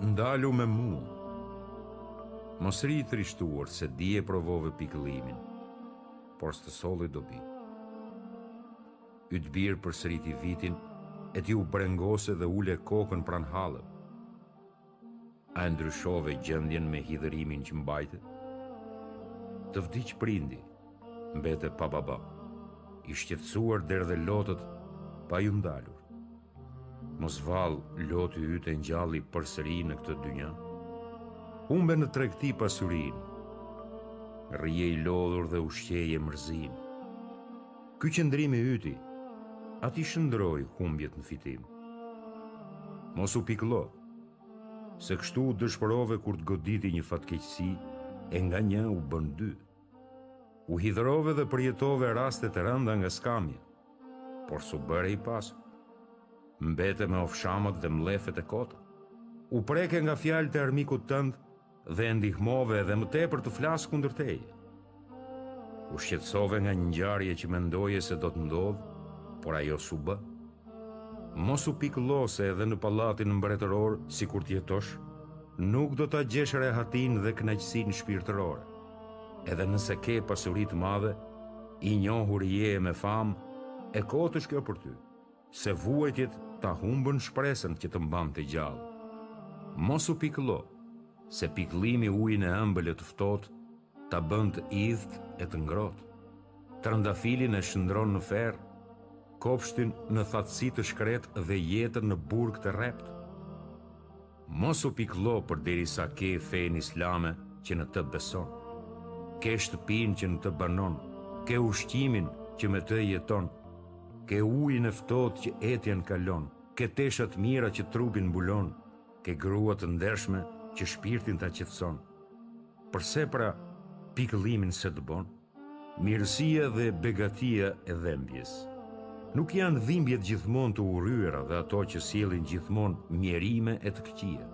Ndalu me mu Mos rri i trishtuar se dje provove pikëllimin Por s'të solli dobi Yt bir përsëriti vitin E ti u brengose dhe ule kokën pranë hallit A e ndryshove gjendjen me hidhërimin që mbajte? Të vdiq prindi, mbete pa baba, i shqetësuar derdhe lotët pa iu ndalur. Mos vallë, loti yt e ngjalli përsëri në këtë dynja? Humbe në tregti pasurinë, rrije i lodhur dhe ushqeje mërzinë. Ky qëndrim i yti, a t'i shndërroi humbjet në fitim. Mos u pikëllo, Se kështu u dëshpërove kur të goditi një fatkeqësi e nga një u bënë dy. U hidhërove dhe përjetove raste të rënda nga skamja, por s'u bëre i pasur. Mbete me ofshamat dhe mllefet e kota. U preke nga fjalët e armikut tënd Dhe e ndihmove edhe më tepër të flasë kundër teje. U shqetësove nga një ngjarje që mendoje se do të ndodhë, por ajo s'u bë. Mos u pikëllo, se edhe në pallatin mbretëror sikur të jetosh, nuk do ta gjesh rehatinë dhe kënaqësinë shpirtërore. Edhe nëse ke pasuri të madhe, i njohur je me famë, e kotë është kjo për ty. Se vuajtjet ta humbën shpresën që të mbante gjallë. Mos u pikëllo, se pikëllimi ujin e ëmbël e të ftohtë ta bën të idhtë e të ngrohtë. Trëndafilin e shndërron në ferrë, kopshtin në thatësi të shkretë dhe jetën në burg të rreptë. Mos u pikëllo përderisa ke fenë islame që në të beson. Ke shtëpinë që në të banon, ke ushqimin që me të jeton, ke ujin e ftohtë që etjen kalon, ke tesha të mira që trupin mbulon, ke grua të ndershme që shpirtin ta qetëson. Përse pra pikëllimin s'e dëbon? Mirësia dhe begatia e dhembjes. Nuk janë dhimbjet gjithmonë të urryera dhe ato që sjellin gjithmonë mjerime e të këqija.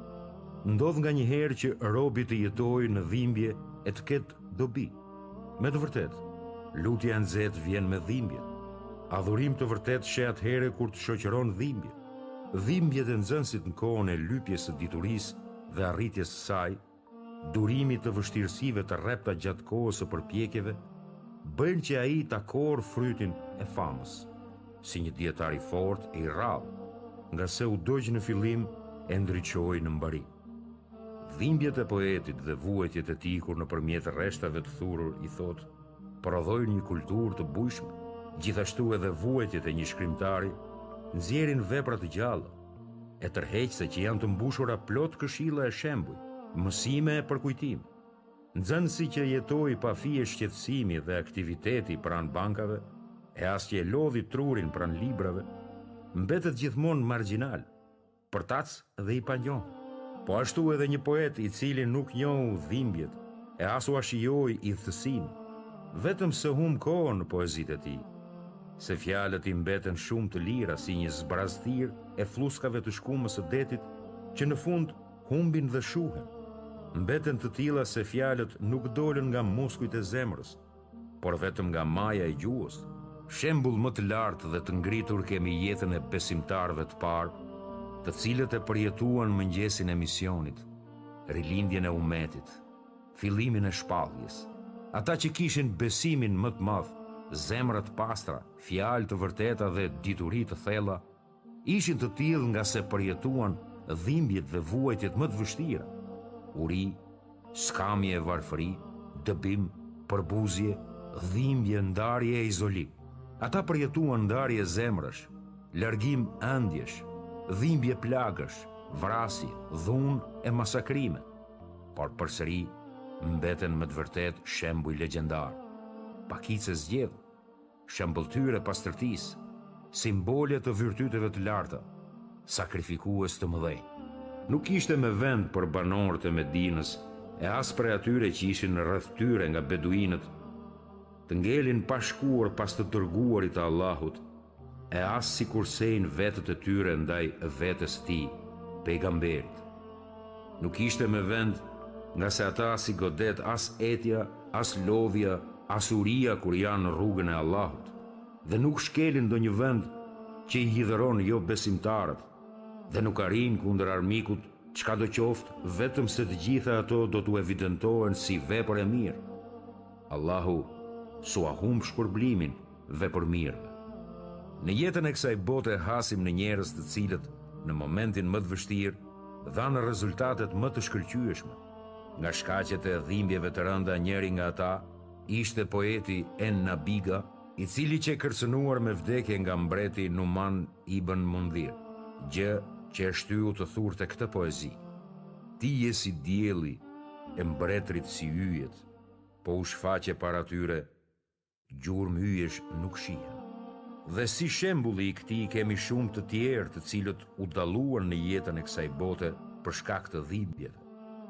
Ndodh nganjëherë që robi të jetojë në dhimbje e të ketë dobi. Me të vërtetë, lutja e nxehtë vjen me dhimbje. Adhurim të vërtetë sheh atëherë kur të shoqëron dhimbje. Dhimbjet e nxënësit në kohën e lypjes së diturisë dhe arritjes së saj, Durimit të vështirësive të rrepta gjatë kohës së përpjekjeve bëjnë që ai ta korrë frytin e famës, si një dijetar i fortë e i rrallë, ngase u dogj në fillim e ndriçoi në mbarim. Dhimbjet e poetit dhe vuajtjet e tij kur nëpërmjet rreshtave të thurur i thotë prodhojnë një kulturë të bujshme, gjithashtu edhe vuajtjet e një shkrimtari nxjerrin vepra të gjalla, e tërheqëse që janë të mbushura plot këshilla e shembuj, mësime e përkujtim. Nxënësi që jetoi pa fije shqetësimi dhe aktiviteti pranë bankave, e as që e lodhi trurin pranë librave, mbetet gjithmonë marginal, përtac dhe i panjohur. Po ashtu edhe një poet i cili nuk njohu dhimbjet, e as ua shijoi idhtësinë, vetëm se hum kohën në poezitë e tij. Se fjalët i mbeten shumë të lira si një zbrazthirë e flluskave të shkumës së detit që në fund humbin dhe shuhen. Mbeten të tilla se fjalët nuk dolën nga muskujt e zemrës, por vetëm nga maja e gjuhës. Shembull më të lartë dhe të ngritur kemi jetën e besimtarëve të parë, të cilët e përjetuan mëngjesin e misionit, rilindjen e umetit. fillimin e shpalljes. Ata që kishin besimin më të madh, zemra të pastra, fjalë të vërteta dhe dituri të thella, ishin të tillë ngase përjetuan dhimbjet dhe vuajtjet më të vështira, uri, skamje e varfëri, dëbim, përbuzje, dhimbje, ndarje e izolim. Ata përjetuan ndarje zemrësh, largim ëndjesh, dhimbje plagësh, vrasje, dhunë e masakrime. Por përsëri mbeten me të vërtetë shembuj legjendarë, pakicë e zgjedhur, shembëlltyrë e pastërtisë, simbole të virtyteve të larta, sakrifikues të mëdhenj. Nuk ishte me vend për banorët e Medinës e as prej atyre që ishin rreth tyre nga beduinët, të ngelin pa shkuar pas të dërguarit të Allahut, E as t'i kursejnë vetet e tyre ndaj vetes së tij, Pejgamberit. Nuk ishte me vend ngase ata s'i godet as etja, as lodhja, as uria kur janë në rrugën e Allahut, dhe nuk shkelin ndonjë vend që i hidhëron jobesimtarët, dhe nuk arrijnë kundër armikut çkado qoftë vetëm se të gjitha ato do t'u evidentohen si vepër e mirë. Allahu s'ua humb shpërblimin. vepërmirëve. Në jetën e kësaj bote hasim në njerëz të cilët në momentin më të vështirë dhanë rezultatet më të shkëlqyeshme. Nga shkaqet e dhimbjeve të rënda njëri nga ata ishte poeti En Nabiga, i cili qe kërcënuar me vdekje nga mbreti Numan ibn Mundhir, gjë që e shtyu të thurte këtë poezi. Ti je si dielli e mbretërit si yjet, po u shfaqe para tyre gjurmë yjesh nuk shihen. Dhe si shembulli i këtij kemi shumë të tjerë të cilët u dalluan në jetën e kësaj bote për shkak të dhimbjeve.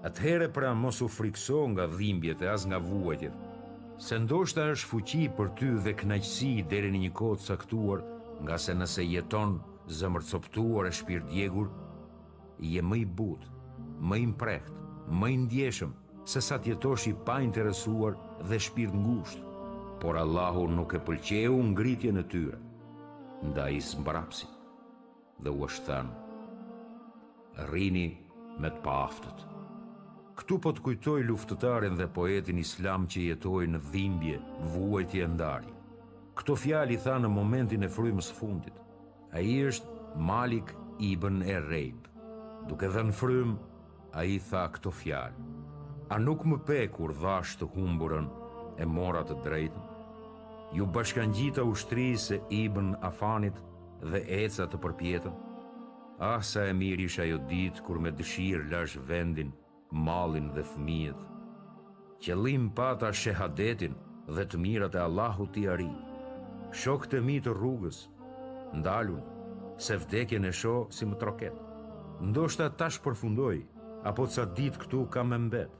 Atëherë pra mos u frikëso nga dhimbjet e as nga vuajtjet, se ndoshta është fuqi për ty dhe kënaqësi deri në një kohë të caktuar, ngase nëse jeton zemërcopëtuar e shpirtdjegur, Je më i butë, më i mprehtë, më i ndjeshëm, sesa të jetosh i painteresuar dhe shpirtngushtë. Por Allahu nuk e pëlqeu ngritjen e tyre, ndaj i zmbrapsi dhe u është thënë: Rrini me të paaftët. Këtu po të kujtoj luftëtarin dhe poetin islam që jetoi në dhimbje, vuajtje e ndarje. Këto fjalë i tha në momentin e frymës së fundit. Ai është Malik ibn e Rejb. Duke dhënë frymë, ai tha këto fjalë. A nuk më pe kur dhashë të humburën e mora të drejtën? Iu bashkangjita ushtrisë së ibn Afanit dhe eca të përpjetën? Ah sa e mirë ish ajo ditë kur me dëshirë lashë vendin mallin dhe fëmijët. Qëllim pata shehadetin dhe të mirat e Allahut t'i arij. Shokët e mi të rrugës ndalun, se vdekjen e shoh si më troket. Ndoshta tash përfundoj, apo ca ditë këtu kam me mbet.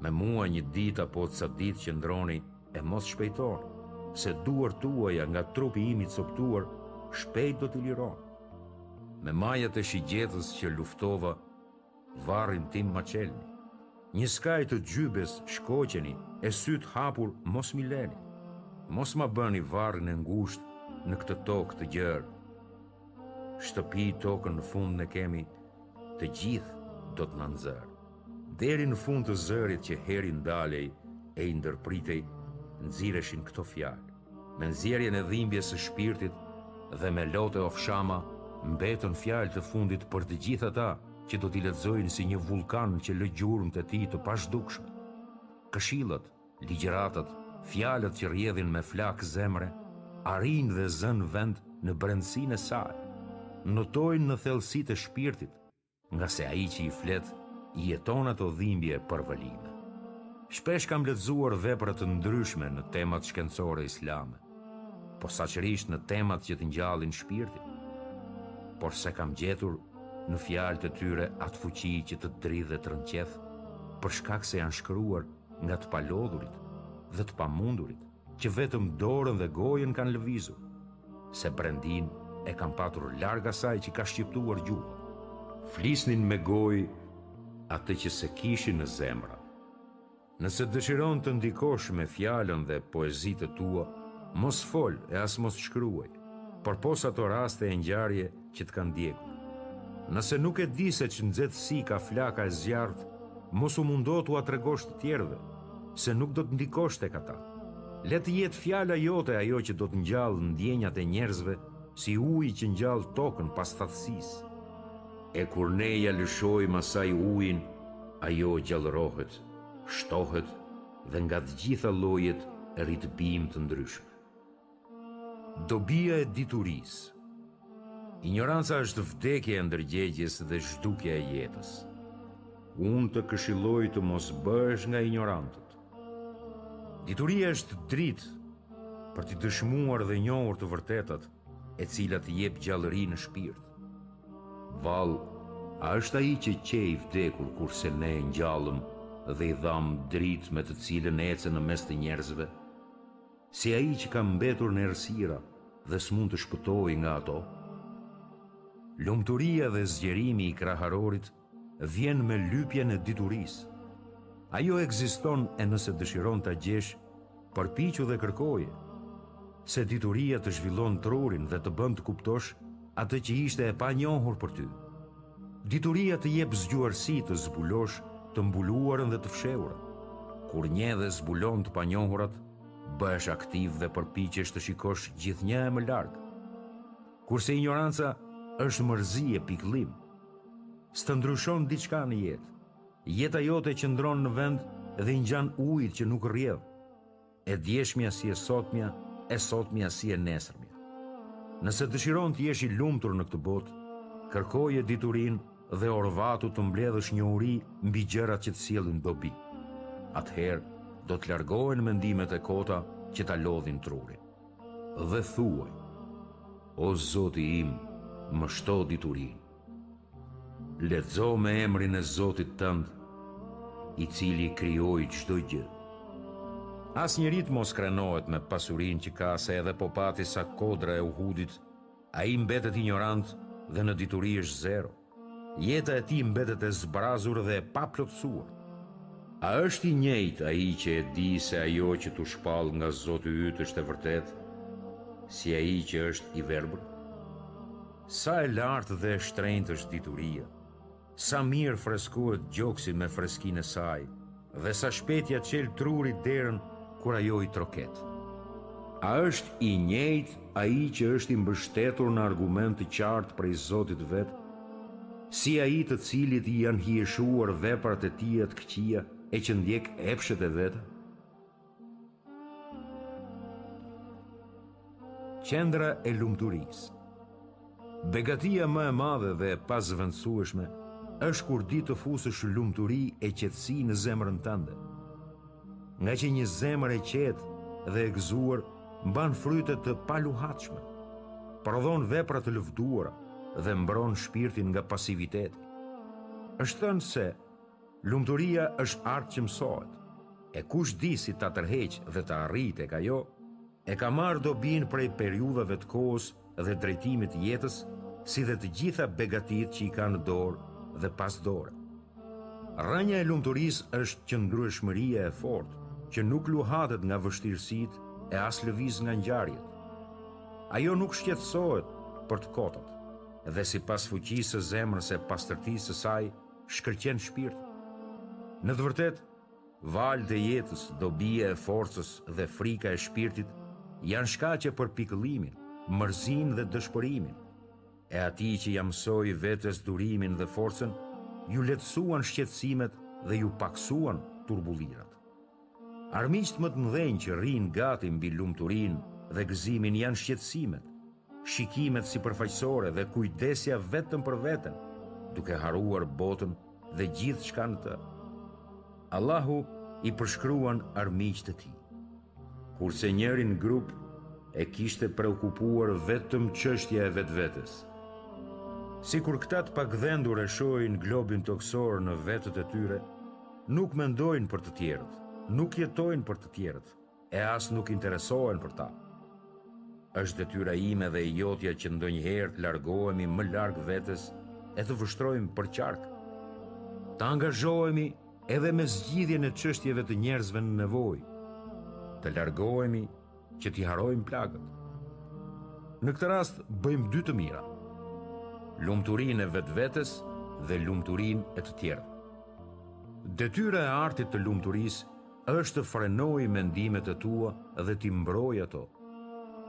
Me mua një ditë apo ca ditë qëndroni e mos shpejtoni, se duart tuaja nga trupi im i copëtuar shpejt do t'i lironi. Me majat e shigjetës që luftova, varrin tim ma çelni Një skaj të gjybes shkoqeni E sytë hapur mos m'i leni Mos ma bëni varrin e ngushtë Në këtë tokë të gjerë Shtëpi tokën në fund ne kemi Të gjithë do të na nxërë Deri në fund të zërit që herë i ndalej E i ndërpritej Nxirreshin këto fjalë Me nxjerrjen e dhimbjes së shpirtit dhe me lot e ofshama, mbetën fjalë të fundit për të gjithë ata që do t'i lexojnë si një vullkan që lë gjurmët e tij të pazhdukshme. Këshillat, ligjëratat, fjalët që rrjedhin me flakë zemre, arrijnë dhe zënë vend në brendësinë e saj, notojnë në thellësitë e shpirtit, ngase ai që i flet i jeton ato dhimbje e përvëlime. Shpesh kam lexuar vepra të ndryshme në temat shkencore islame, posaçërisht në temat që të ngjallin shpirtin, por s'e kam gjetur në fjalët e tyre atë fuqi që të dridh dhe të rënqeth, për shkak se janë shkruar nga të palodhurit dhe të pamundurit. që vetëm dorën dhe gojën kanë lëvizur, se brendinë e kanë patur larg asaj që ka shqiptuar gjuha. Flisnin me gojë atë që s'e kishin në zemra. Nëse dëshiron të ndikosh me fjalën dhe poezitë e tua, mos fol e as mos shkruaj, përpos ato raste e ngjarje që të kanë djegur. Nëse nuk e di se ç'nxehtësi ka flaka e zjarrit, mos u mundo t'ua tregosh të tjerëve, se nuk do të ndikosh tek ata. Le të jetë fjala jote ajo që do të ngjallë ndjenjat e njerëzve si uji që ngjall tokën pas thatësisë. E kur ne ia lëshojmë asaj ujin, ajo gjallërohet, shtohet dhe nga të gjitha llojet rrit bimë të ndryshme. Dobia e diturisë. Injoranca është vdekja e ndërgjegjes dhe zhdukja e jetës. Unë të këshilloj të mos bëhesh nga injorantët. Dituria është dritë për të dëshmuar dhe njohur të vërtetat, e cila të jep gjallëri në shpirt. Vallë, a është ai që qe i vdekur kurse ne e ngjallëm dhe i dhamë dritë me të cilën ecën në mes të njerëzve? Si ai që ka mbetur në errësira dhe s'mund të shpëtojë nga ato? Lumturia dhe zgjerimi i kraharorit vjen me lypjen e diturisë. Ajo ekziston e nëse dëshiron ta gjesh, përpiqu dhe kërkoje. Se dituria të zhvillon trurin dhe të bën të kuptosh atë që ishte e panjohur për ty. Dituria të jep zgjuarsi të zbulosh të mbuluarën dhe të fshehurën. Kur njeh dhe zbulon të panjohurat, bëhesh aktiv dhe përpiqesh të shikosh gjithnjë e më larg. Kurse injoranca është mërzi e pikëllim. S'të ndryshon diçka në jetë. Jeta jote qëndron në vend dhe i ngjan ujit që nuk rrjedh. e djeshmja si e sotmja, e sotmja si e nesërmja. Nëse dëshiron të jesh i lumtur në këtë botë, kërkoje diturinë dhe orvatu të mbledhësh njohuri mbi gjërat që të sjellin dobi. Atëherë do të largohen mendimet e kota që ta lodhin trurin. Dhe thuaj: O Zoti im, më shto diturinë. Lexo me emrin e Zotit tënd, i cili krijoi çdo gjë. Asnjeri të mos krenohet me pasurinë që ka se edhe po pati sa kodra e Uhudit, ai mbetet injorant dhe në dituri është zero. Jeta e tij mbetet e zbrazur dhe e paplotësuar. A është i njëjtë ai që e di se ajo që t'u shpall nga Zoti yt është e vërtetë, si ai që është i verbër? Sa e lartë dhe e shtrenjtë është dituria, sa mirë freskohet gjoksi me freskinë e saj dhe sa shpejt ia çel trurit derën kur ajo i troket. A është i njëjtë ai që është i mbështetur në argument të qartë prej Zotit të vet, si ai të cilit i janë hijeshuar veprat e tija të këqija e që ndjek epshet e veta? Qendra e lumturisë. Begatia më e madhe dhe e pazëvendësueshme është kur di të fusësh lumturi e qetësi në zemrën tënde. Ngaqë një zemër e qetë dhe e gëzuar mban fryte të paluhatshme, prodhon vepra të lëvduara dhe mbron shpirtin nga pasiviteti. Është thënë se Lumturia është art që mësohet, e kush di si ta tërheqë dhe të arrijë tek ajo, e ka marrë dobinë prej periudhave të kohës dhe drejtimit të jetës, si dhe të gjitha begatitë që i ka në dorë dhe pas dore. Rrënja e lumturisë është qëndrueshmëria e fortë, që nuk luhatet nga vështirësitë e as lëviz nga ngjarjet. Ajo nuk shqetësohet për të kotat dhe sipas fuqisë së zemrës e pastërtisë së saj, shkëlqen shpirti. Në të vërtetë, valët e jetës, dobia e forcës dhe frika e shpirtit janë shkaqe për pikëllimin, mërzinë dhe dëshpërimin. E atij që ia mësoi vetes durimin dhe forcën, iu lehtësuan shqetësimet dhe iu pakësuan turbullirat. Armiqtë më të mëdhenj që rrinë gati mbi lumturinë dhe gëzimin janë shqetësimet, shikimet sipërfaqësore dhe kujdesja vetëm për veten, duke harruar botën dhe gjithçka në të. Allahu i përshkruan armiqtë e tij. Kurse njërin grup e kishte preokupuar vetëm çështja e vetvetes. Sikur këta të pagdhendur e shohin globin tokësor në vetët e tyre, nuk mendojnë për të tjerët, nuk jetojnë për të tjerët. e as nuk interesohen për ta. Është detyra ime dhe e jotja që ndonjëherë të largohemi më larg vetes e të vështrojmë përqark. Të angazhohemi edhe me zgjidhjen e çështjeve të njerëzve në nevojë. Të largohemi që t'i harrojmë plagët. Në këtë rast bëjmë dy të mira. Lumturinë e vetvetes dhe lumturinë e të tjerëve. Detyra e artit të lumturisë është të frenojë mendimet e tua dhe t'i mbrojë ato,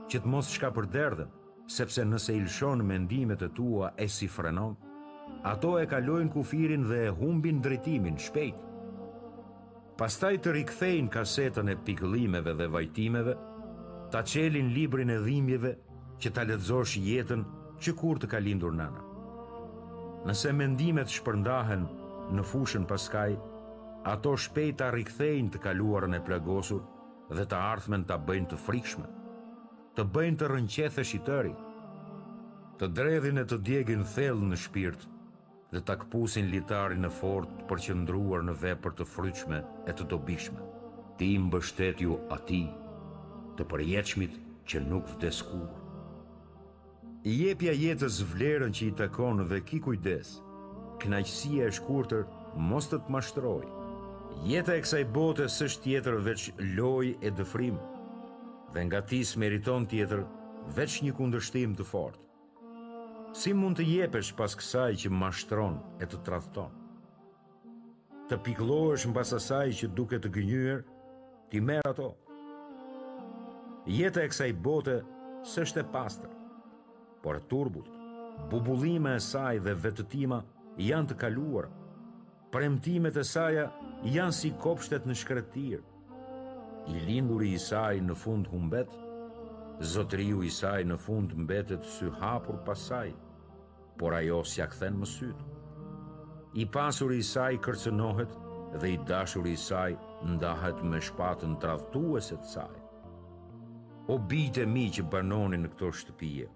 që të mos shkapërderdhen, sepse nëse i lëshon mendimet e tua e s'i frenon, ato e kalojnë kufirin dhe e humbin drejtimin shpejt. Pastaj të rikthejnë kasetën e pikëllimeve dhe vajtimeve, ta çelin librin e dhimbjeve që ta lexosh jetën që kur të ka lindur nëna. Nëse mendimet shpërndahen në fushën paskaj, ato shpejt ta rikthejnë të kaluarën e plagosur dhe të ardhmen ta bëjnë të frikshme, të bëjnë të rrënqethesh i tëri, të dredhin e të djegin thellë në shpirt, dhe ta këpusin litarin e fortë të përqendruar në vepër të frytshme e të dobishme. Ti mbështetju atij, të përjetshmit që nuk vdes kurrë. I jepja jetës vlerën që i takon dhe ki kujdes, kënaqësia e shkurtër mos të të mashtrojë. Jeta e kësaj bote s'është tjetër veç lojë e dëfrim, dhe nga ti s'meriton tjetër veç një kundërshtim të fortë. Si mund të jepesh pas kësaj që mashtron e të tradhton? Të pikëllohesh mbas asaj që duke të gënjyer, t'i merr ato. Jeta e kësaj bote s'është e pastër, por e turbullt. Bubullima e saj dhe vetëtima janë të kaluar. Premtimet e saja janë si kopshtet në shkretirë. I linduri i saj në fund humbet, zotëriu i saj në fund mbetet syhapur pas saj, por ajo s'ia kthen më sytë. I pasuri i saj kërcënohet dhe i dashuri i saj ndahet me shpatën tradhtuese të saj. O bijtë e mi që banoni në këto shtëpie,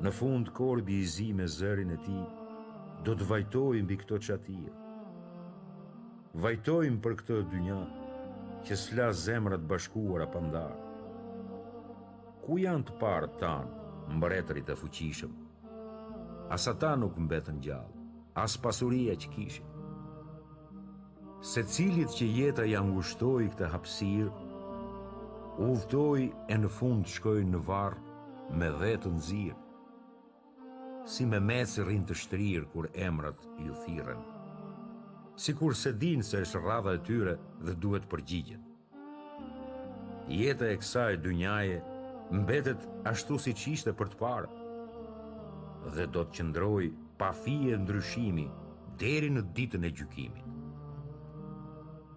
në fund korbi i zi me zërin e tij, do të vajtojë mbi këto çatie. Vajtojmë për këtë dynja, që s'la zemrat bashkuara pa ndarë. Ku janë të parët tanë, mbretërit e fuqishëm? As ata nuk mbetën gjallë, as pasuria që kishin. Secilit që jeta ia ngushtoi këtë hapësirë, udhëtoi e në fund shkoi në varr me dhe të nxirë. Si memecë rrin të shtrirë kur emrat iu thirren. Sikur s'e dinë se është radha e tyre dhe duhet përgjigjen. Jeta e kësaj dynjaje mbetet ashtu siç ishte për të parët dhe do të qëndrojë pa fije ndryshimi deri në ditën e gjykimit.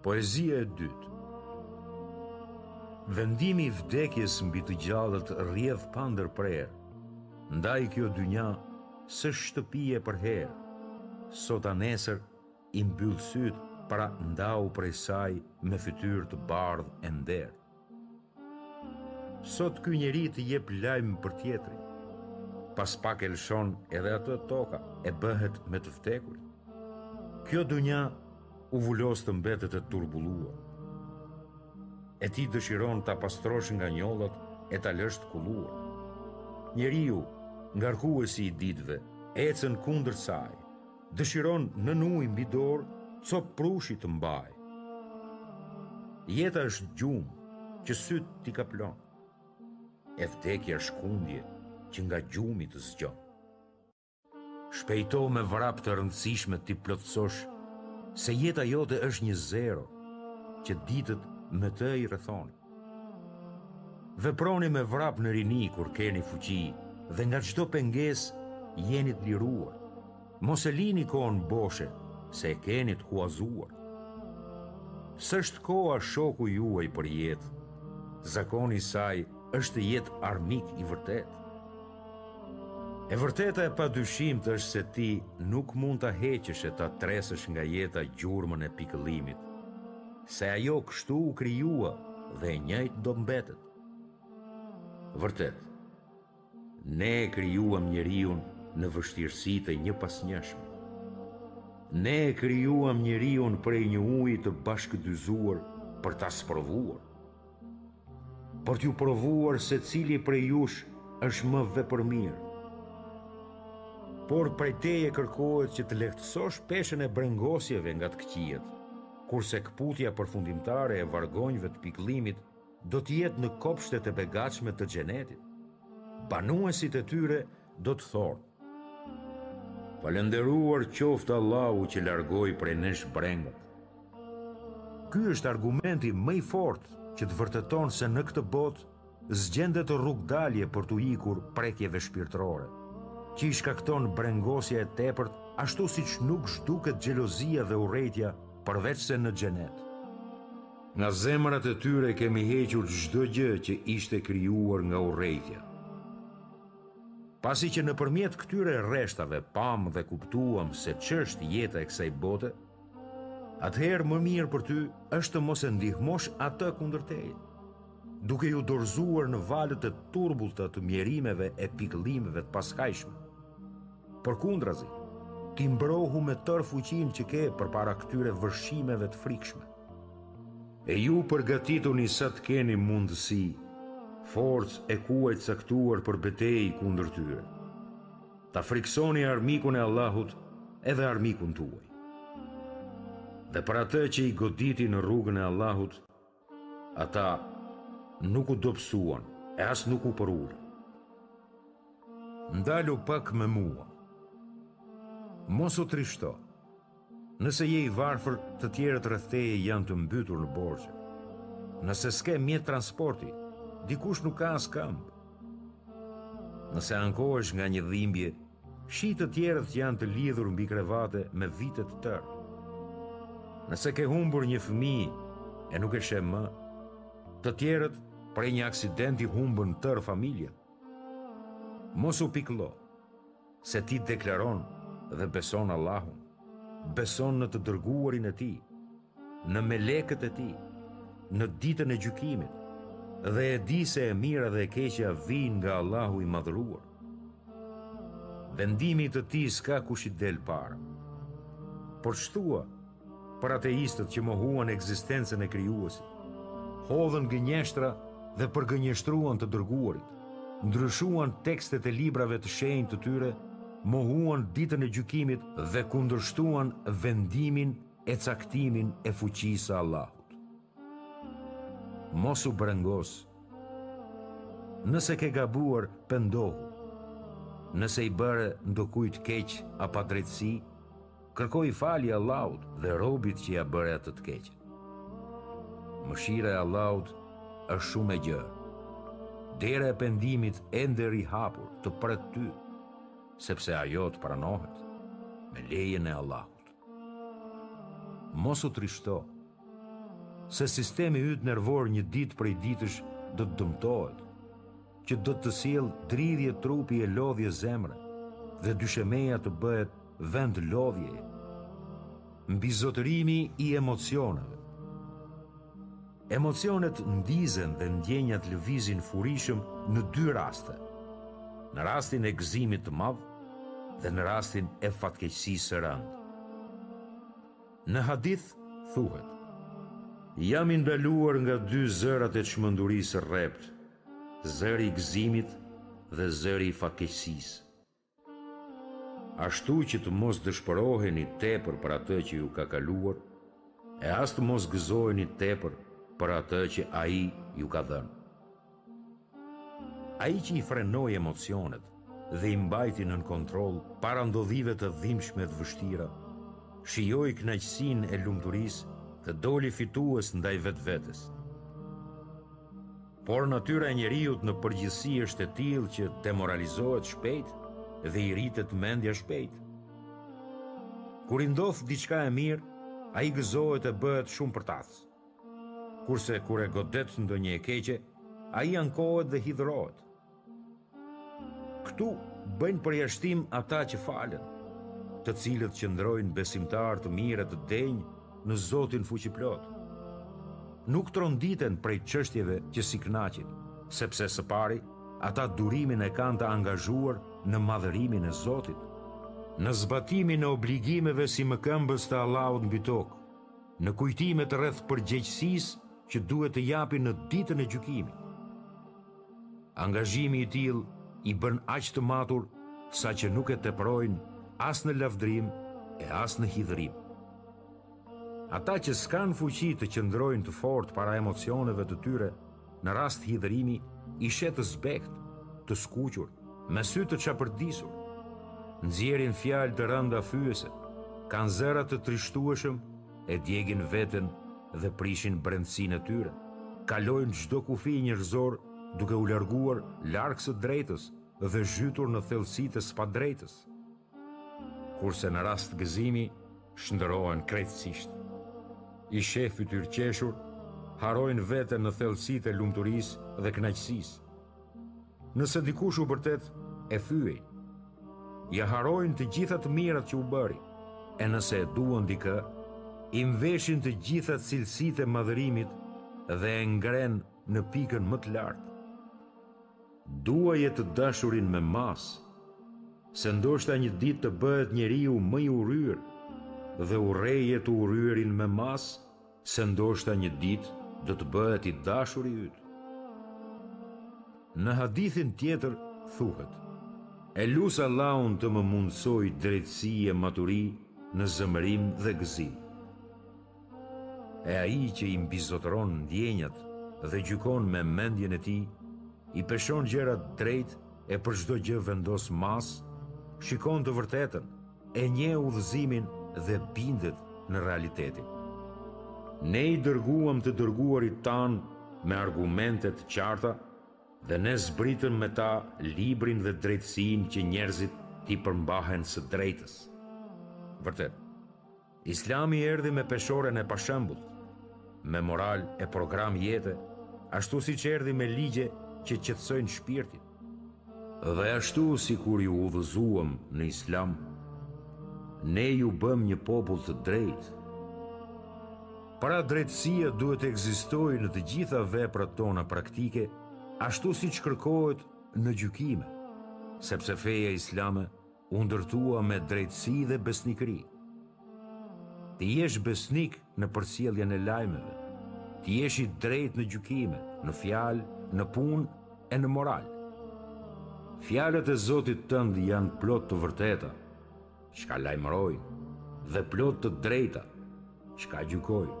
Poezia e dytë. Vendimi i vdekjes mbi të gjallët rrjedh pa ndërprerë. Ndaj kjo dynja s'është shtëpi përherë. Sot a nesër I mbyll sytë, pra ndahu prej saj me fytyrë të bardhë e nderë. Sot ky njeri të jep lajmë për tjetrin. Pas pak e lëshon edhe atë toka e bëhet me të vdekur. Kjo dunja u vulos të mbetet e turbulluar. E ti dëshiron ta pastrosh nga njollat e ta lësh të kulluar. Njeriu, ngarkuesi i ditëve, ecën kundër saj, Dëshiron në ujë mbi dorë copë prushi të mbajë. Jeta është gjumë që sytë t'i kaplon. E vdekja shkundje që nga gjumi të zgjon. Shpejto me vrap të rëndësishme t'i plotësosh se jeta jote është një zero që ditët me të i rrethoni. Veproni me vrap në rini kur keni fuqi dhe nga çdo pengesë jeni të liruar. Mos e lini kohën boshe se e keni të huazuar. S'është koha shoku juaj për jetë, zakoni i saj është të jetë armik i vërtetë. E vërteta e padyshimtë është se ti nuk mund ta heqësh e ta tresësh nga jeta gjurmën e pikëllimit, Se ajo kështu u krijua dhe e njëjtë do mbetet. Vërtet, ne e krijuam njeriun në vështirësi të njëpasnjëshme. Ne e krijuam njeriun prej një uji të bashkëdyzuar për ta sprovuar. Për t'ju provuar se cili prej jush është më vepërmirë. Por prej teje kërkohet që të lehtësosh peshën e brengosjeve nga të këqijat, kurse këputja përfundimtare e vargonjve të pikëllimit do të jetë në kopshtet e begatshme të Xhenetit. Banuesit e tyre do të thonë, Falënderuar qoftë Allahu që largoi prej nesh brengat. Ky është argumenti më i fortë që të vërteton se në këtë botë s'gjendet rrugëdalje për t'iu ikur prekjeve shpirtërore, që i shkakton brengosja e tepërt ashtu siç nuk zhduket xhelozia dhe urrejtja përveçse në xhenet. Nga zemrat e tyre kemi hequr çdo gjë që ishte krijuar nga urrejtja. Pasi që nëpërmjet këtyre rreshtave pamë dhe kuptuam se ç'është jeta e kësaj bote, atëherë më mirë për ty është të mos e ndihmosh atë kundër teje, duke iu dorëzuar në valët e turbullta të mjerimeve e pikëllimeve të paskajshme. Përkundrazi, ti mbrohu me tërë fuqinë që ke përpara këtyre vërshimeve të frikshme. E ju përgatituni sa të keni mundësi, forcë e kuaj të caktuar për betejë kundër tyre. Ta frikësoni armikun e Allahut edhe armikun tuaj. Dhe për atë që i goditi në rrugën e Allahut, ata nuk u dobësuan e as nuk u përulën. Ndalu pak me mua. Mos u trishto. Nëse je i varfër, të tjerët rreth teje janë të mbytur në borxhe. Nëse s'ke mjet transporti, dikush nuk ka as këmbë. Nëse ankohesh nga një dhimbje, shih, të tjerët janë të lidhur mbi krevate me vite të tëra. Nëse ke humbur një fëmijë e nuk e sheh më, të tjerët prej një aksidenti humbën tërë familjen. Mos u pikëllo. Se ti deklaron dhe beson Allahun, beson në të dërguarin e tij, në melekët e tij, në ditën e gjykimit dhe e di se e mira dhe e keqja vijnë nga Allahu i madhëruar. Vendimit të tij s'ka kush i del para. Por ç'thua, Për ateistët që mohuan ekzistencën e Krijuesit, hodhën gënjeshtra dhe përgënjeshtruan të dërguarit, ndryshuan tekstet e librave të shenjtë të tyre, mohuan ditën e gjykimit dhe kundërshtuan vendimin e caktimin e fuqisë së Allahut. Mos u brengos. Nëse ke gabuar, pendohu. Nëse i bëre ndokujt keq a padrejtësi, Kërkoji falje Allahut dhe robit që ia bëre atë të keqe. Mëshira e Allahut është shumë e gjerë. Dera e pendimit ende e hapur të pret ty, sepse ajo të pranohet me lejen e Allahut. Mos u trishto, se sistemi yt nervor një ditë prej ditësh do të dëmtohet, që do të të sjellë dridhje trupi e lodhje zemre dhe dyshemeja të bëhet vend lodhjeje. Mbizotërimi i emocioneve Emocionet ndizen dhe ndjenjat lëvizin furishëm në dy raste, në rastin e gëzimit të madh dhe në rastin e fatkeqësisë së rëndë. Në hadith thuhet: Jam i ndaluar nga dy zërat e çmendurisë së rreptë, zëri i gëzimit dhe zëri i fatkeqësisë. Ashtu që të mos dëshpëroheni tepër për atë që ju ka kaluar, e as të mos gëzoheni tepër për atë që Ai ju ka dhënë. Ai që i frenoi emocionet dhe i mbajti nën kontroll para ndodhive të dhimbshme të vështira, shijoi kënaqësinë e lumturisë dhe doli fitues ndaj vetvetes. Por natyra e njeriut në përgjithësi është e tillë që demoralizohet shpejt dhe i rritet mendja shpejt. Kur i ndodh diçka e mirë, ai gëzohet e bëhet shumë përtac. Kurse kur e godet ndonjë e keqe, ai ankohet dhe hidhërohet. Këtu bëjnë përjashtim ata që falen, të cilët qëndrojnë besimtarë të mirë e të denjë në Zotin fuqiplotë. Nuk tronditen prej çështjeve që s'i kënaqin, sepse së pari ata durimin e kanë të angazhuar në madhërimin e Zotit, në zbatimin e obligimeve si mëkëmbës të Allahut mbi tokë, në kujtimet rreth përgjegjësisë që duhet të japin në ditën e gjykimit. Angazhimi i tillë i bën aq të matur saqë nuk e tepërojnë as në lavdërim e as në hidhërim. Ata që s'kanë fuqi të qëndrojnë të fortë para emocioneve të tyre në rast hidhërimi i sheh të zbehtë, të skuqur, me sy të çapërdisur. Nxjerrin fjalë të rënda fyese, kanë zëra të trishtueshëm e djegin veten dhe prishin brendësinë e tyre. Kalojnë çdo kufi njerëzor duke u larguar larg së drejtës dhe zhytur në thellësitë e së padrejtës. Kurse në rast gëzimi shndërrohen krejtësisht. I sheh fytyrëqeshur, harrojnë veten në thellësitë e lumturisë dhe kënaqësisë. Nëse dikush u bërtet e fyen, ia harrojnë të gjitha të mirat që u bëri, e nëse e duan dikë, i mveshin të gjitha cilësitë e madhërimit dhe e ngrenë në pikën më të lartë. Duaje të dashurin me masë, se ndoshta një ditë të bëhet njeriu më i urryer dhe urreje të urryerin me masë Se ndoshta një ditë do të bëhet i dashuri yt. Në hadithin tjetër thuhet: E lus Allahun të më mundësojë drejtësi e maturi në zemërim dhe gëzim. E ai që i mbizotëron ndjenjat dhe gjykon me mendjen e tij, i peshon gjërat drejt e për çdo gjë vendos masë, shikon të vërtetën, e njeh udhëzimin dhe bindet në realitetin. Ne i dërguam të dërguarit tanë me argumente të qarta dhe ne zbritëm me ta librin dhe drejtësinë që njerëzit t'i përmbahen së drejtës. Vërtet. Islami erdhi me peshoren e pashembullt, me moral e program jete, ashtu siç erdhi me ligje që qetësojnë shpirtin. Dhe ashtu sikur ju udhëzuam në Islam, ne ju bëmë një popull të drejtë. Pra drejtësia duhet të ekzistojë në të gjitha veprat tona praktike, ashtu siç kërkohet në gjykime, sepse feja islame u ndërtua me drejtësi dhe besnikëri. Të jesh besnik në përcjelljen e lajmeve, të jesh i drejtë në gjykime, në fjalë, në punë e në moral. Fjalët e Zotit tënd janë plot të vërteta, çka lajmërojnë, dhe plot të drejta, çka gjykojnë.